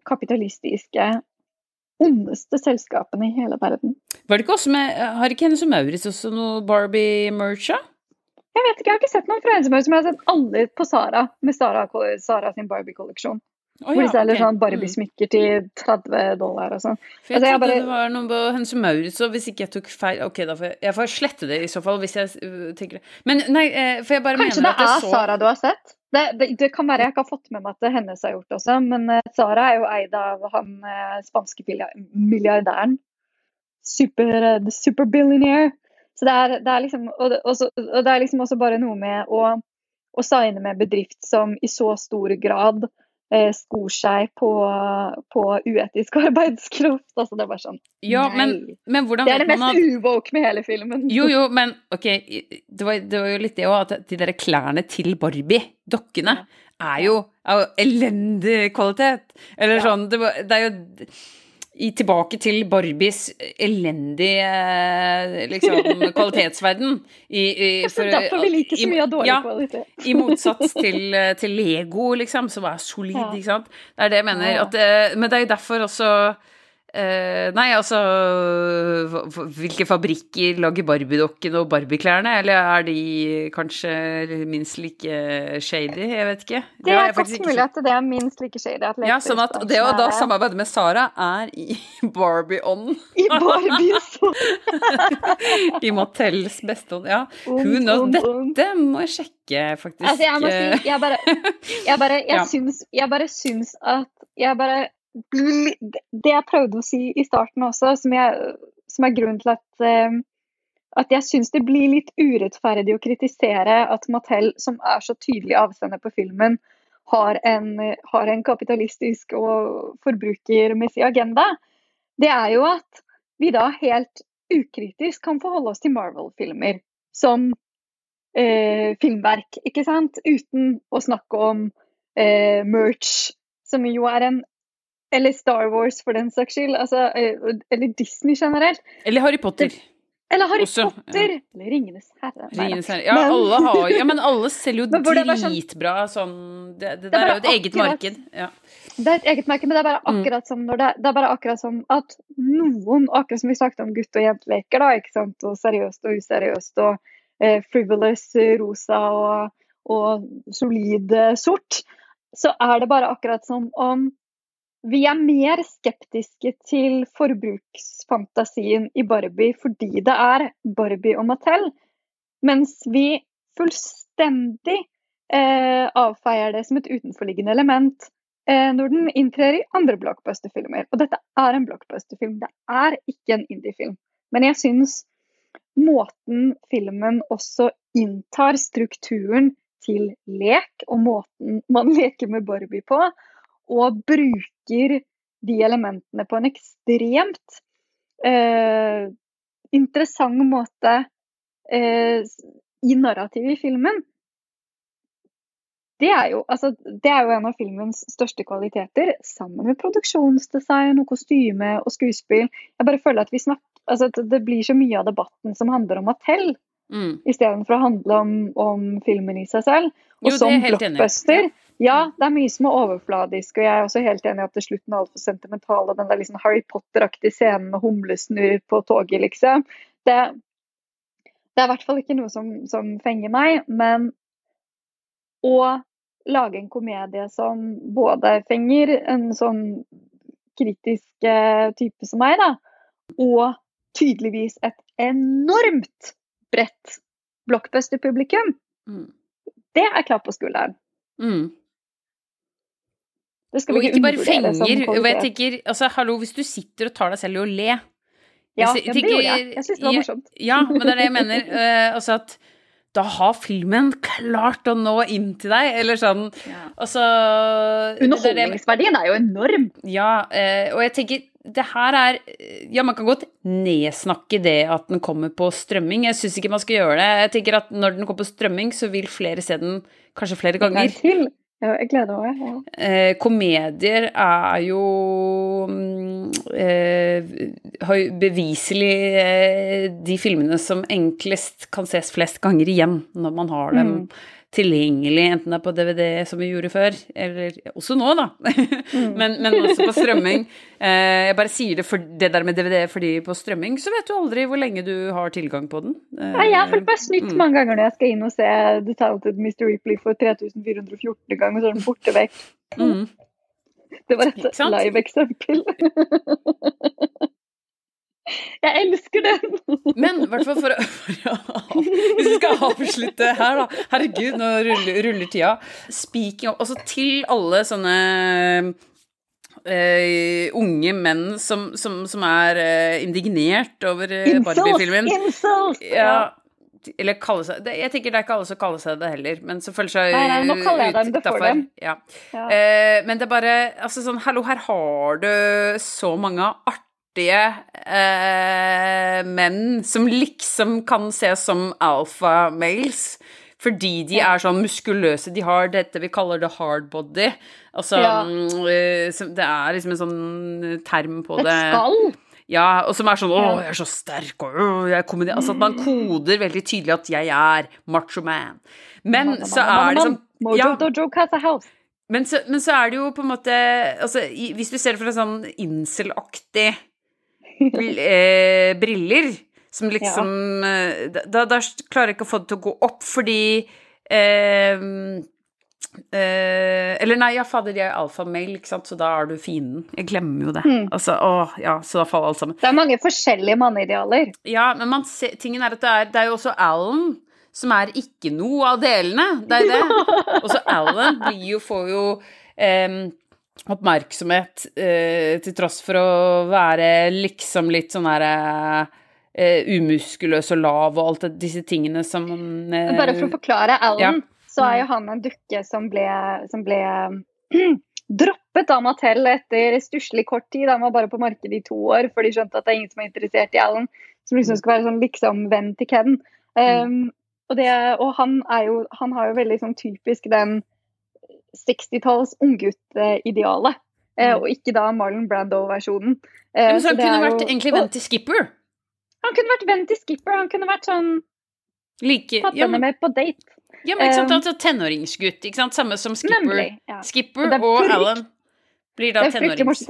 kapitalistiske, ondeste selskapene i hele verden. Var det ikke også med Har ikke Hennes og Maurits også noe Barbie-merch? Jeg vet ikke, jeg har ikke sett noen fra Ensemøy men jeg har sett alle på Sara, med Sara, Sara sin Barbie-kolleksjon. Oh, ja, hvor de selger okay. sånn Barbie-smykker til 30 dollar og sånn. For jeg altså, trodde bare... det var noe på Hennes Maurits, og hvis ikke jeg tok feil Ok, da får jeg, jeg får slette det i så fall, hvis jeg uh, tenker det. Men nei, uh, for jeg bare Kanskje mener at jeg så Kanskje det er Sara du har sett? Det, det, det, kan være jeg ikke har fått med meg at det hennes har gjort også, men uh, Sara er jo eid av han uh, spanske milliardæren. Super, uh, super billionaire. Så det er, det er liksom, og, også, og, det er liksom også bare noe med å, å signe med bedrift som i så stor grad eh, skor seg på, på uetisk <laughs> arbeidskraft. Altså, det er bare sånn ja, men, men Det er det mest at... uvåke med hele filmen. <laughs> Jo, jo, men ok, det var, det var jo litt det òg, at de der klærne til Barbie, dokkene, ja. er jo av elendig kvalitet. Eller ja. sånn, det, var, det er jo tilbake til Barbies elendige liksom, <laughs> kvalitetsverden. I, i, for, derfor vi liker så mye av dårlig ja, kvalitet. I motsats til, til, Lego, liksom, som er solid, ja. ikke sant. Det er det jeg mener. At, eh, men det er jo derfor også Uh, nei, altså Hvilke fabrikker lager Barbie-dokkene og Barbie-klærne? Eller er de kanskje minst like shady? Jeg vet ikke. Det, det er godt mulig at det er minst like shady. ja, sånn at det å da samarbeide med Sara er i <laughs> Barbie-ånden. I Barbies <laughs> I Mattels beste ånd. Ja. Hun og dette må jeg sjekke, faktisk. Altså, jeg må si, jeg bare Jeg bare, jeg <laughs> ja. syns, jeg bare syns at Jeg bare det jeg prøvde å si i starten også, som, jeg, som er grunnen til at, uh, at jeg syns det blir litt urettferdig å kritisere at Mattel, som er så tydelig avsender på filmen, har en, har en kapitalistisk og forbrukermessig agenda, det er jo at vi da helt ukritisk kan forholde oss til Marvel-filmer som eh, filmverk, ikke sant? Uten å snakke om eh, merch som jo er en Eller Star Wars, for den saks skyld. Altså, eh, eller Disney generelt. Eller Harry Potter. Eller Harry Også, Potter! Eller Ringenes herre. Ringenes herre. Ja, Men- alle har Ja, men alle selger jo <laughs> det sånn- dritbra sånn Det, det Det er der er jo et eget akkurat- marked. Ja. Det er et eget marked, men det er bare Mm. akkurat som når det, det er bare akkurat som at noen, akkurat som vi snakket om gutt- og jenteleker, da, ikke sant, og seriøst og useriøst, og eh, frivolous rosa og, og solid eh, sort, så er det bare akkurat som om vi er mer skeptiske til forbruksfantasien i Barbie fordi det er Barbie og Mattel, mens vi fullstendig eh, avfeier det som et utenforliggende element eh, når den inntrer i andre blockbuster-filmer. Og dette er en blockbuster-film, det er ikke en indie-film. Men jeg syns måten filmen også inntar strukturen til lek, og måten man <laughs> leker med Barbie på, og bruker de elementene på en ekstremt eh, interessant måte eh, i narrativet i filmen. Det er, jo, altså, det er jo en av filmens største kvaliteter, sammen med produksjonsdesign og kostyme og skuespill. Jeg bare føler at vi snakker, altså, at Det blir så mye av debatten som handler om Mattel, Mm. istedenfor å handle om, om filmen i seg selv. Og Jo, som helt enig blockbuster, ja, det er mye som er overfladisk, og jeg er også helt enig i at til slutten er altfor sentimental, og den der liksom Harry Potter-aktige scenen med humlesnurr på toget, liksom. Det, det er i hvert fall ikke noe som, som fenger meg, men å lage en komedie som både fenger en sånn kritisk eh, type som meg, da, og tydeligvis et enormt bredt blockbuster-publikum, Mm. det er klapp på skulderen. Mm. Og vi ikke bare fenger. Og jeg tenker, altså, hallo, hvis du sitter og tar deg selv i å le Ja, Jeg ja, tenker- det gjorde jeg. Jeg syns det var jeg- morsomt. Ja, men det er det jeg mener. Uh, <laughs> altså at da har filmen klart å nå inn til deg, eller sånn Altså det er det- Underholdningsverdien er jo enorm. Ja, uh, og jeg tenker det her er Ja, man kan godt nedsnakke det at den kommer på strømming. Jeg syns ikke man skal gjøre det. Jeg tenker at når den kommer på strømming, så vil flere se den kanskje flere ganger. Ja, jeg gleder meg. Ja. Eh, komedier er jo mm, eh, har jo beviselig eh, de filmene som enklest kan ses flest ganger igjen når man har dem Mm. Tilgjengelig, enten det er på DVD som vi gjorde før, eller også nå, da. <laughs> men, men også på strømming. Eh, jeg bare sier det for det der med DVD, fordi på strømming så vet du aldri hvor lenge du har tilgang på den. Eh, Nei, jeg har bare meg snytt mm. mange ganger når jeg skal inn og se The Talented Mr. Ripley for 3414 ganger, så er den borte vekk. mm. Det var et live-eksempel. <laughs> Jeg elsker den! Men i hvert fall for å, Hvis vi skal avslutte her, da. Herregud, nå ruller, ruller tida. Speaking of Altså til alle sånne Uh, unge menn som, som, som er uh, indignert over uh, Barbie-filmen. Insult! Ja, eller kalle seg det, Jeg tenker det er ikke alle som kaller seg det heller, men som føler seg Nei, nei, nå kaller jeg dem det for dem. Ja. Ja. Men det er bare Altså sånn, hallo, her har du så mange artige eh, menn som liksom kan ses som alfa-males. Fordi de er sånn muskuløse. De har dette vi kaller det hard body. Altså Ja. mm, eh, Det er liksom en sånn term på Et det. skall! Ja, og som er sånn 'Å, jeg er så sterk', og jeg er komedi... Altså at man koder veldig tydelig at 'jeg er macho man'. Men så er det sånn ja, men så, men så er det jo på en måte altså, Hvis du ser det fra sånn incel-aktig eh, briller, som liksom ja. da, da klarer jeg ikke å få det til å gå opp, fordi eh, eh, Eller nei, ja, fader, de er alfamale, ikke sant, så da er du fienden. Jeg glemmer jo det. Mm. Altså, åh, ja, så da faller alt sammen. Det er mange forskjellige manneidealer. Ja, men man ser, tingen er at det er, det er jo også Alan som er ikke noe av delene. Det er det. <laughs> Og så Alan blir jo, får jo em, oppmerksomhet eh, til tross for å være liksom litt sånn her eh, umuskuløs og lav og alt det, disse tingene som eh, Bare for å forklare Alan, ja. så er jo han en dukke som ble, som ble <clears throat> droppet av Mattel etter stusslig kort tid. Han var bare på markedet i to år, for de skjønte at det er ingen som er interessert i Alan. Som liksom skal være sånn liksom venn til Ken. Um, og, det, og han, er jo, han har jo veldig sånn typisk den 60-talls unggutt-idealet. Eh, Mm. og ikke da Marlon Brando-versjonen. Ja, Eh, men så han det kunne vært jo- egentlig venn til Skipper. Han kunne vært venn til Skipper. Han kunne vært sånn Like, Tatt ja, henne men, med på date. ja, men ikke sant, Um, altså tenåringsgutt, ikke sant, samme som Skipper. Nemlig. Ja. Skipper Og og frykt- Alan blir da tenårings...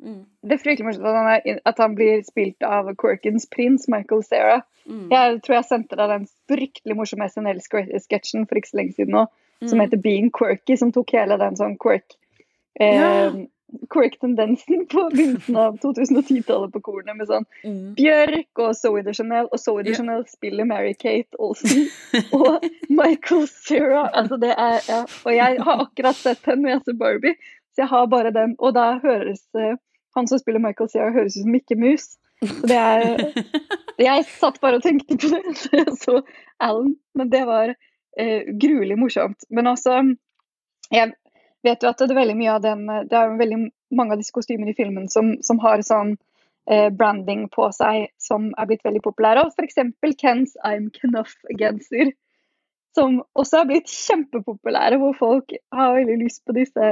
Mm, det er fryktelig morsomt at, han er, at han blir spilt av Quirkins prins, Michael Cera. mm, Jeg tror jeg sendte deg den fryktelig morsomme SNL-sketsjen for ikke så lenge siden nå, som mm. heter Being Quirky, som tok hele den sånn quirk eh, Ja. Quirk-tendensen på begynnelsen av 2010-tallet på kornet, med sånn Mm. Bjørk og Zoe de Chanel, og Zoe de Ja. Chanel spiller Mary-Kate Olsen og Michael Cera. Altså det er, ja. Og jeg har akkurat sett henne når jeg ser Barbie, så jeg har bare den. Og da høres eh, han som spiller Michael Cera, høres ut som Mikke Mus. Så det er <laughs> Jeg satt bare og tenkte på det <laughs> så Alan, men det var eh, gruelig morsomt. Men altså, Jeg vet jo at det er veldig mye av den Det er jo veldig mange av disse kostymene i filmen som, som har sånn eh, branding på seg som er blitt veldig populære. Og f.eks. Kens I'm Knuff-genser. Som også er blitt kjempepopulære, hvor folk har veldig lyst på disse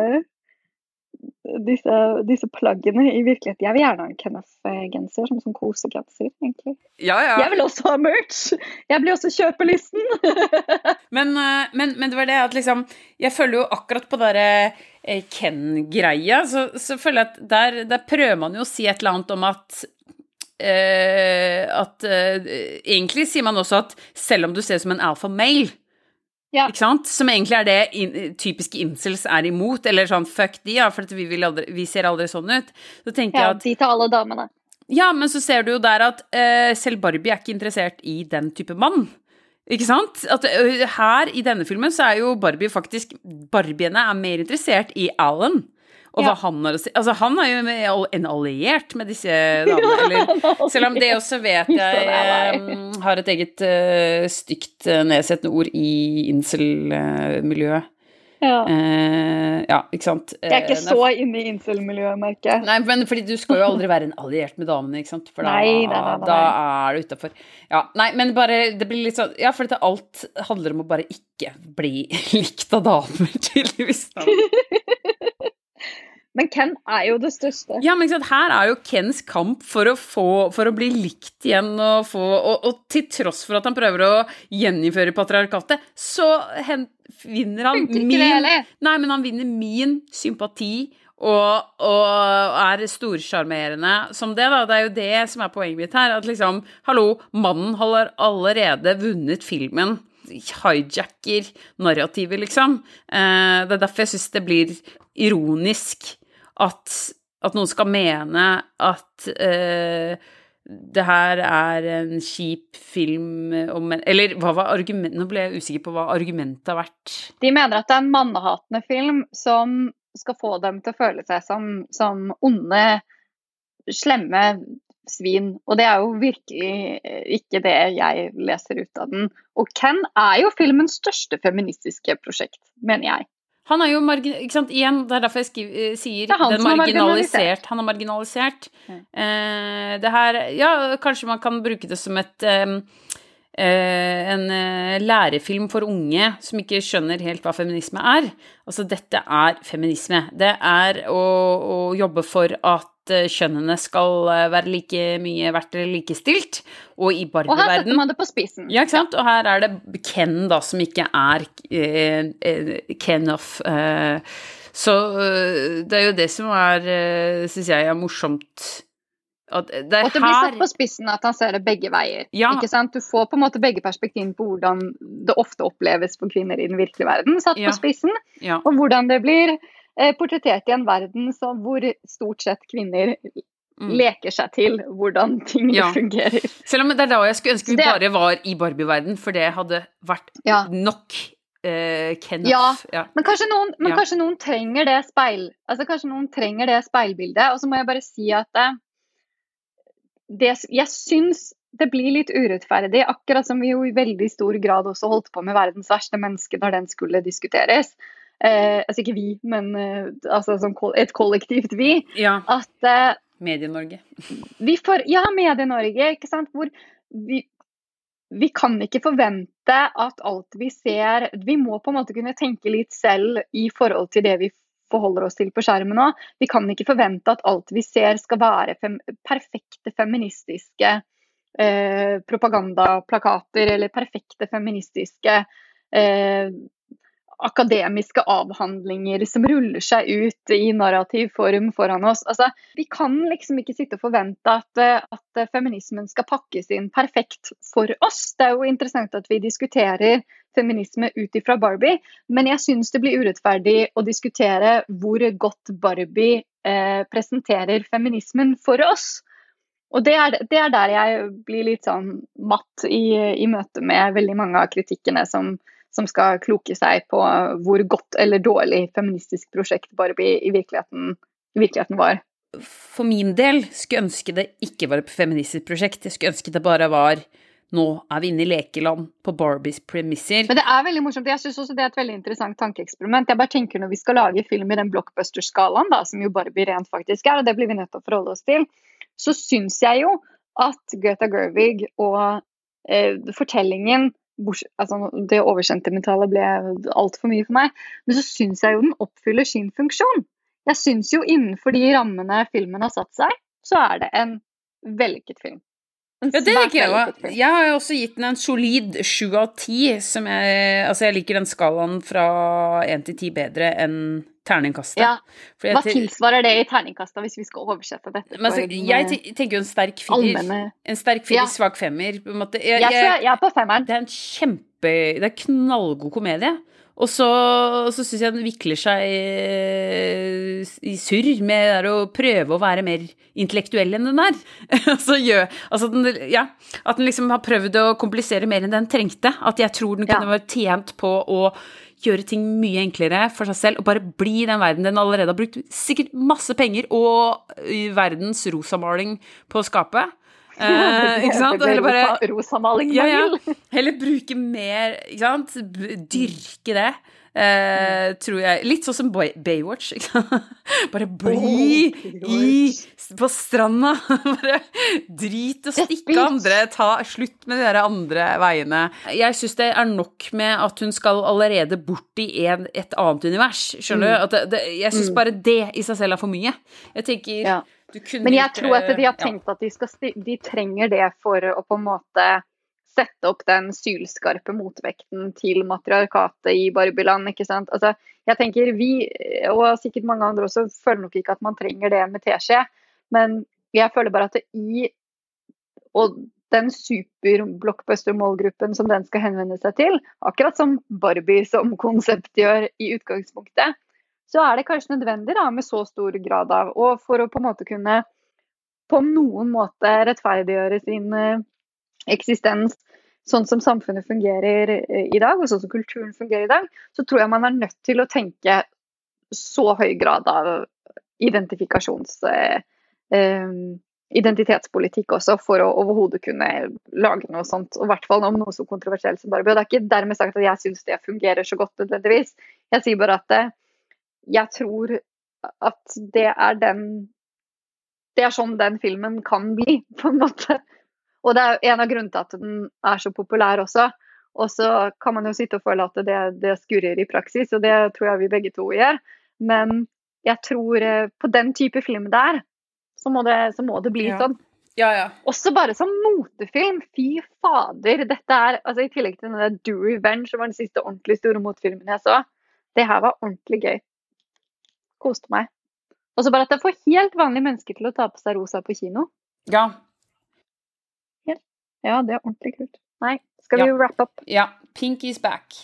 disse, disse plaggene i virkeligheten. Jeg vil gjerne ha en Kenneth-genser, som sånn kosegenser, egentlig. Ja, ja. Jeg vil også ha merch! Jeg blir også kjøpelisten! <laughs> Men, eh, men, men det var det at liksom Jeg føler jo akkurat på derre eh, Ken-greia, så, så føler jeg at der, der prøver man jo å si et eller annet om at eh, At eh, Egentlig sier man også at selv om du ser ut som en alpha male Ja. Ikke sant? Som egentlig er det in, typiske incels er imot, eller sånn fuck de, ja, for vi, vil aldri, vi ser aldri sånn ut. Så tenker Ja, jeg at de til alle damene. ja, men så ser du jo der at uh, selv Barbie er ikke interessert i den type mann. Ikke sant? At uh, her i denne filmen så er jo Barbie faktisk Barbiene er mer interessert i Alan. Og Ja. hva han har å si. Altså, han er jo en alliert med disse <laughs> damene. Eller, selv om det også vet jeg eh, har et eget uh, stygt eh, nedsettende ord i incel-miljøet. Ja. Uh, ja, ikke sant? Jeg er ikke så inne i incel-miljøet, merker jeg. Nei, men fordi du skal jo aldri være en alliert med damene, ikke sant? For da, nei, nei, nei. da er du utafor. Ja, nei, men bare Det blir litt sånn Ja, for dette alt handler om å bare ikke bli <laughs> likt av damer, tydeligvis. Da. <laughs> Men Ken er jo det største. Ja, men her er jo Kens kamp for å få For å bli likt igjen og få Og, og til tross for at han prøver å gjeninnføre patriarkatet, så hen, vinner han min det. Nei, men han vinner min sympati og, og er storsjarmerende som det, da. Det er jo det som er poenget mitt her. At liksom, hallo, mannen har allerede vunnet filmen. Hijacker narrativet, liksom. Eh, det er derfor jeg syns det blir ironisk at, at noen skal mene at uh, det her er en kjip film om en Eller hva var argumentet Nå ble jeg usikker på hva argumentet har vært. De mener at det er en mannehatende film som skal få dem til å føle seg som, som onde, slemme svin. Og det er jo virkelig eh, ikke det jeg leser ut av den. Og Ken er jo filmens største feministiske prosjekt, mener jeg. Han er jo margin... Ikke sant, igjen, det er derfor jeg skriver, eh, sier Det er han er marginalisert. Han er marginalisert. Ja. Eh, det her Ja, kanskje man kan bruke det som et eh, en eh, lærefilm for unge som ikke skjønner helt hva feminisme er. Altså, dette er feminisme. Det er å, å jobbe for at eh, kjønnene skal eh, være like mye verdt eller likestilt. Og i Og her setter man det på spissen. ja, ikke sant? Og her er det Ken, da, som ikke er eh, eh, Ken of eh, Så eh, det er jo det som er, uh, syns jeg, er morsomt. At det Og det blir satt på spissen at han ser det begge veier. Ja. Ikke sant? Du får på en måte begge perspektivene på hvordan det ofte oppleves for kvinner i den virkelige verden, satt Ja. på spissen, ja. og hvordan det blir eh, portrettert i en verden som, hvor stort sett kvinner Mm. leker seg til hvordan ting fungerer. Selv om det er da jeg skulle ønske vi det- bare var i Barbie-verden, for det hadde vært nok eh, Ja. Ja. Men, kanskje noen, men Ja. kanskje noen trenger det speil Altså kanskje noen trenger det speilbildet. Og så må jeg bare si at det, Jeg syns det blir litt urettferdig, akkurat som vi jo i veldig stor grad også holdt på med verdens verste menneske når den skulle diskuteres. Eh, altså ikke vi, men eh, altså som et kollektivt vi. ja. At eh, Medie-Norge. Ja, Medie-Norge, ikke sant. Hvor vi, vi kan ikke forvente forvente at alt vi ser Vi må på en måte kunne tenke litt selv i forhold til det vi forholder oss til på skjermen nå. Vi kan ikke forvente at alt vi ser skal være fem perfekte feministiske eh, propagandaplakater eller perfekte feministiske eh, akademiske avhandlinger som ruller seg ut i narrativ form foran oss. Altså, vi kan liksom ikke sitte og forvente at, eh, at, feminismen skal pakkes inn perfekt for oss. Det er jo interessant at vi diskuterer feminisme ut ifra Barbie, men jeg syns det blir urettferdig å diskutere hvor godt Barbie eh, presenterer feminismen for oss. Og det er, det er, der jeg blir litt sånn matt i, i møte med veldig mange av kritikkene som, som skal kloke seg på hvor godt eller dårlig feministisk prosjekt Barbie i virkeligheten, i virkeligheten var. For min del skulle ønske det ikke var et feministisk prosjekt. Jeg skulle ønske det bare var nå er vi inne i lekeland på Barbies premisser. Men det er veldig morsomt. Jeg syns også det er et veldig interessant tankeeksperiment. Jeg bare tenker Når vi skal lage film i den blockbuster-skalaen, som jo Barbie rent faktisk er, og det blir vi nødt til å forholde oss til, så syns jeg jo at Greta Gervig og eh, fortellingen altså, Det oversentimentale ble altfor mye for meg. Men så syns jeg jo den oppfyller sin funksjon. Jeg syns jo innenfor de rammene filmen har satt seg, så er det en vellykket film. Ja, det liker jeg òg. Jeg har også gitt den en solid sju av ti. Altså, jeg liker den skalaen fra én til ti bedre enn terningkastet. Ja. Hva tilsvarer det i terningkastet, hvis vi skal oversette dette? Altså, jeg tenker jo en sterk firer. En sterk firer, ja. svak femmer. Jeg, jeg, jeg er på femmeren. Det er en kjempe Det er knallgod komedie. Og så, så syns jeg den vikler seg i, i surr med å prøve å være mer intellektuell enn den er. <laughs> altså, gjør, altså den, ja, at den liksom har prøvd å komplisere mer enn den trengte. At jeg tror den kunne ja. vært tjent på å gjøre ting mye enklere for seg selv og bare bli i den verden den allerede har brukt sikkert masse penger og verdens rosamaling på å skape. Eh, ikke sant? Eller bare Rosamaling ja, ja. Heller bruke mer, ikke sant? Dyrke det. Eh, tror jeg. Litt sånn som Baywatch. Ikke sant? <laughs> Bare bli i, på stranda. <laughs> Bare drit og stikke andre. Ta slutt med de der andre veiene. Jeg syns det er nok med at hun skal allerede bort i en, et annet univers. Skjønner du? Mm. Det, jeg syns mm. bare det i seg selv er for mye. Jeg tenker ja. Men jeg tror at de har tenkt at de, skal, de trenger det for å på en måte sette opp den sylskarpe motvekten til matriarkatet i Barbiland. ikke sant? Altså, jeg tenker Vi, og sikkert mange andre også, føler nok ikke at man trenger det med teskje. Men jeg føler bare at det i og den superblockbuster-målgruppen som den skal henvende seg til, akkurat som Barbie som konsept gjør i utgangspunktet, så er det kanskje nødvendig da, med så stor grad av Og for å på en måte kunne på noen måte rettferdiggjøre sin uh, eksistens sånn som samfunnet fungerer uh, i dag, og sånn som kulturen fungerer i dag, så tror jeg man er nødt til å tenke så høy grad av identifikasjons... Uh, identitetspolitikk også, for å overhodet kunne lage noe sånt. Og i hvert fall om noe så kontroversielt som Barbie. Og det er ikke dermed sagt at jeg syns det fungerer så godt nødvendigvis. Jeg sier bare at jeg tror at det er den Det er sånn den filmen kan bli, på en måte. Og det er en av grunnene til at den er så populær også. Og så kan man jo sitte og føle at det, det skurrer i praksis, og det tror jeg vi begge to gjør. Men jeg tror eh, på den type film der, så må det, så må det bli ja. sånn. Ja, ja. Også bare som motefilm. Fy fader. Dette er, altså I tillegg til den Do Revenge, som var den siste ordentlig store motefilmen jeg så. Det her var ordentlig gøy koste meg. Og så bare at jeg får helt vanlige mennesker til å ta på seg rosa på kino. Ja. Ja, det er ordentlig kult. Nei, skal vi wrap up? Ja. Pink is back.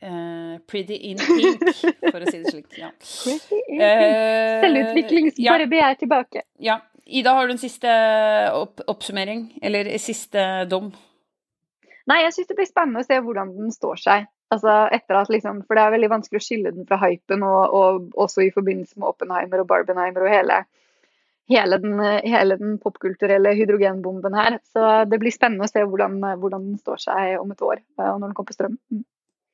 Uh, pretty in pink, for å si det slik. Ja. <laughs> Pretty in pink. Uh, Selvutviklingsbarbie ja. er tilbake. Ja. Ida, har du en siste opp oppsummering? Eller siste dom? Nei, jeg syns det blir spennende å se hvordan den står seg. Altså etter at liksom, For det er veldig vanskelig å skille den fra hypen, og, og også i forbindelse med Oppenheimer og Barbenheimer og hele, hele den, hele den popkulturelle hydrogenbomben her. Så det blir spennende å se hvordan, hvordan den står seg om et år, eh, når den kommer på strøm. Mm.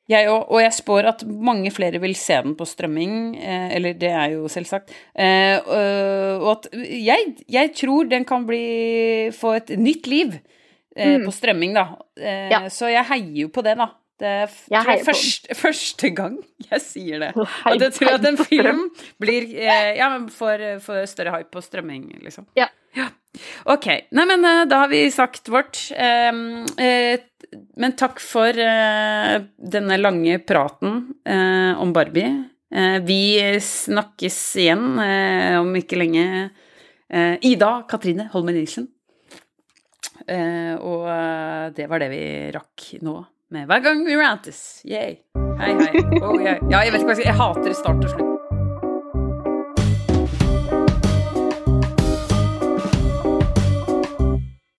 Jeg òg, og jeg spår at mange flere vil se den på strømming, eh, eller det er jo selvsagt. Eh, og at jeg, jeg tror den kan bli få et nytt liv eh, Mm. på strømming, da. Ja. Så jeg heier jo på det, da. Det er Jeg tror jeg første, første gang jeg sier det. Og det tror jeg at en film blir eh, Ja, men får, får større hype på strømming, liksom. Ja. Ok. Nei, men eh, da har vi sagt vårt. Eh, men takk for eh, denne lange praten eh, om Barbie. Eh, vi snakkes igjen eh, om ikke lenge. Eh, Ida Katrine Holmen Nilsen. Eh, og eh, det var det vi rakk nå med Hver gang vi rantes. Yay. Hei, hei. Oh, yeah. Ja, jeg vet ikke hva jeg skal Jeg hater start og slutt.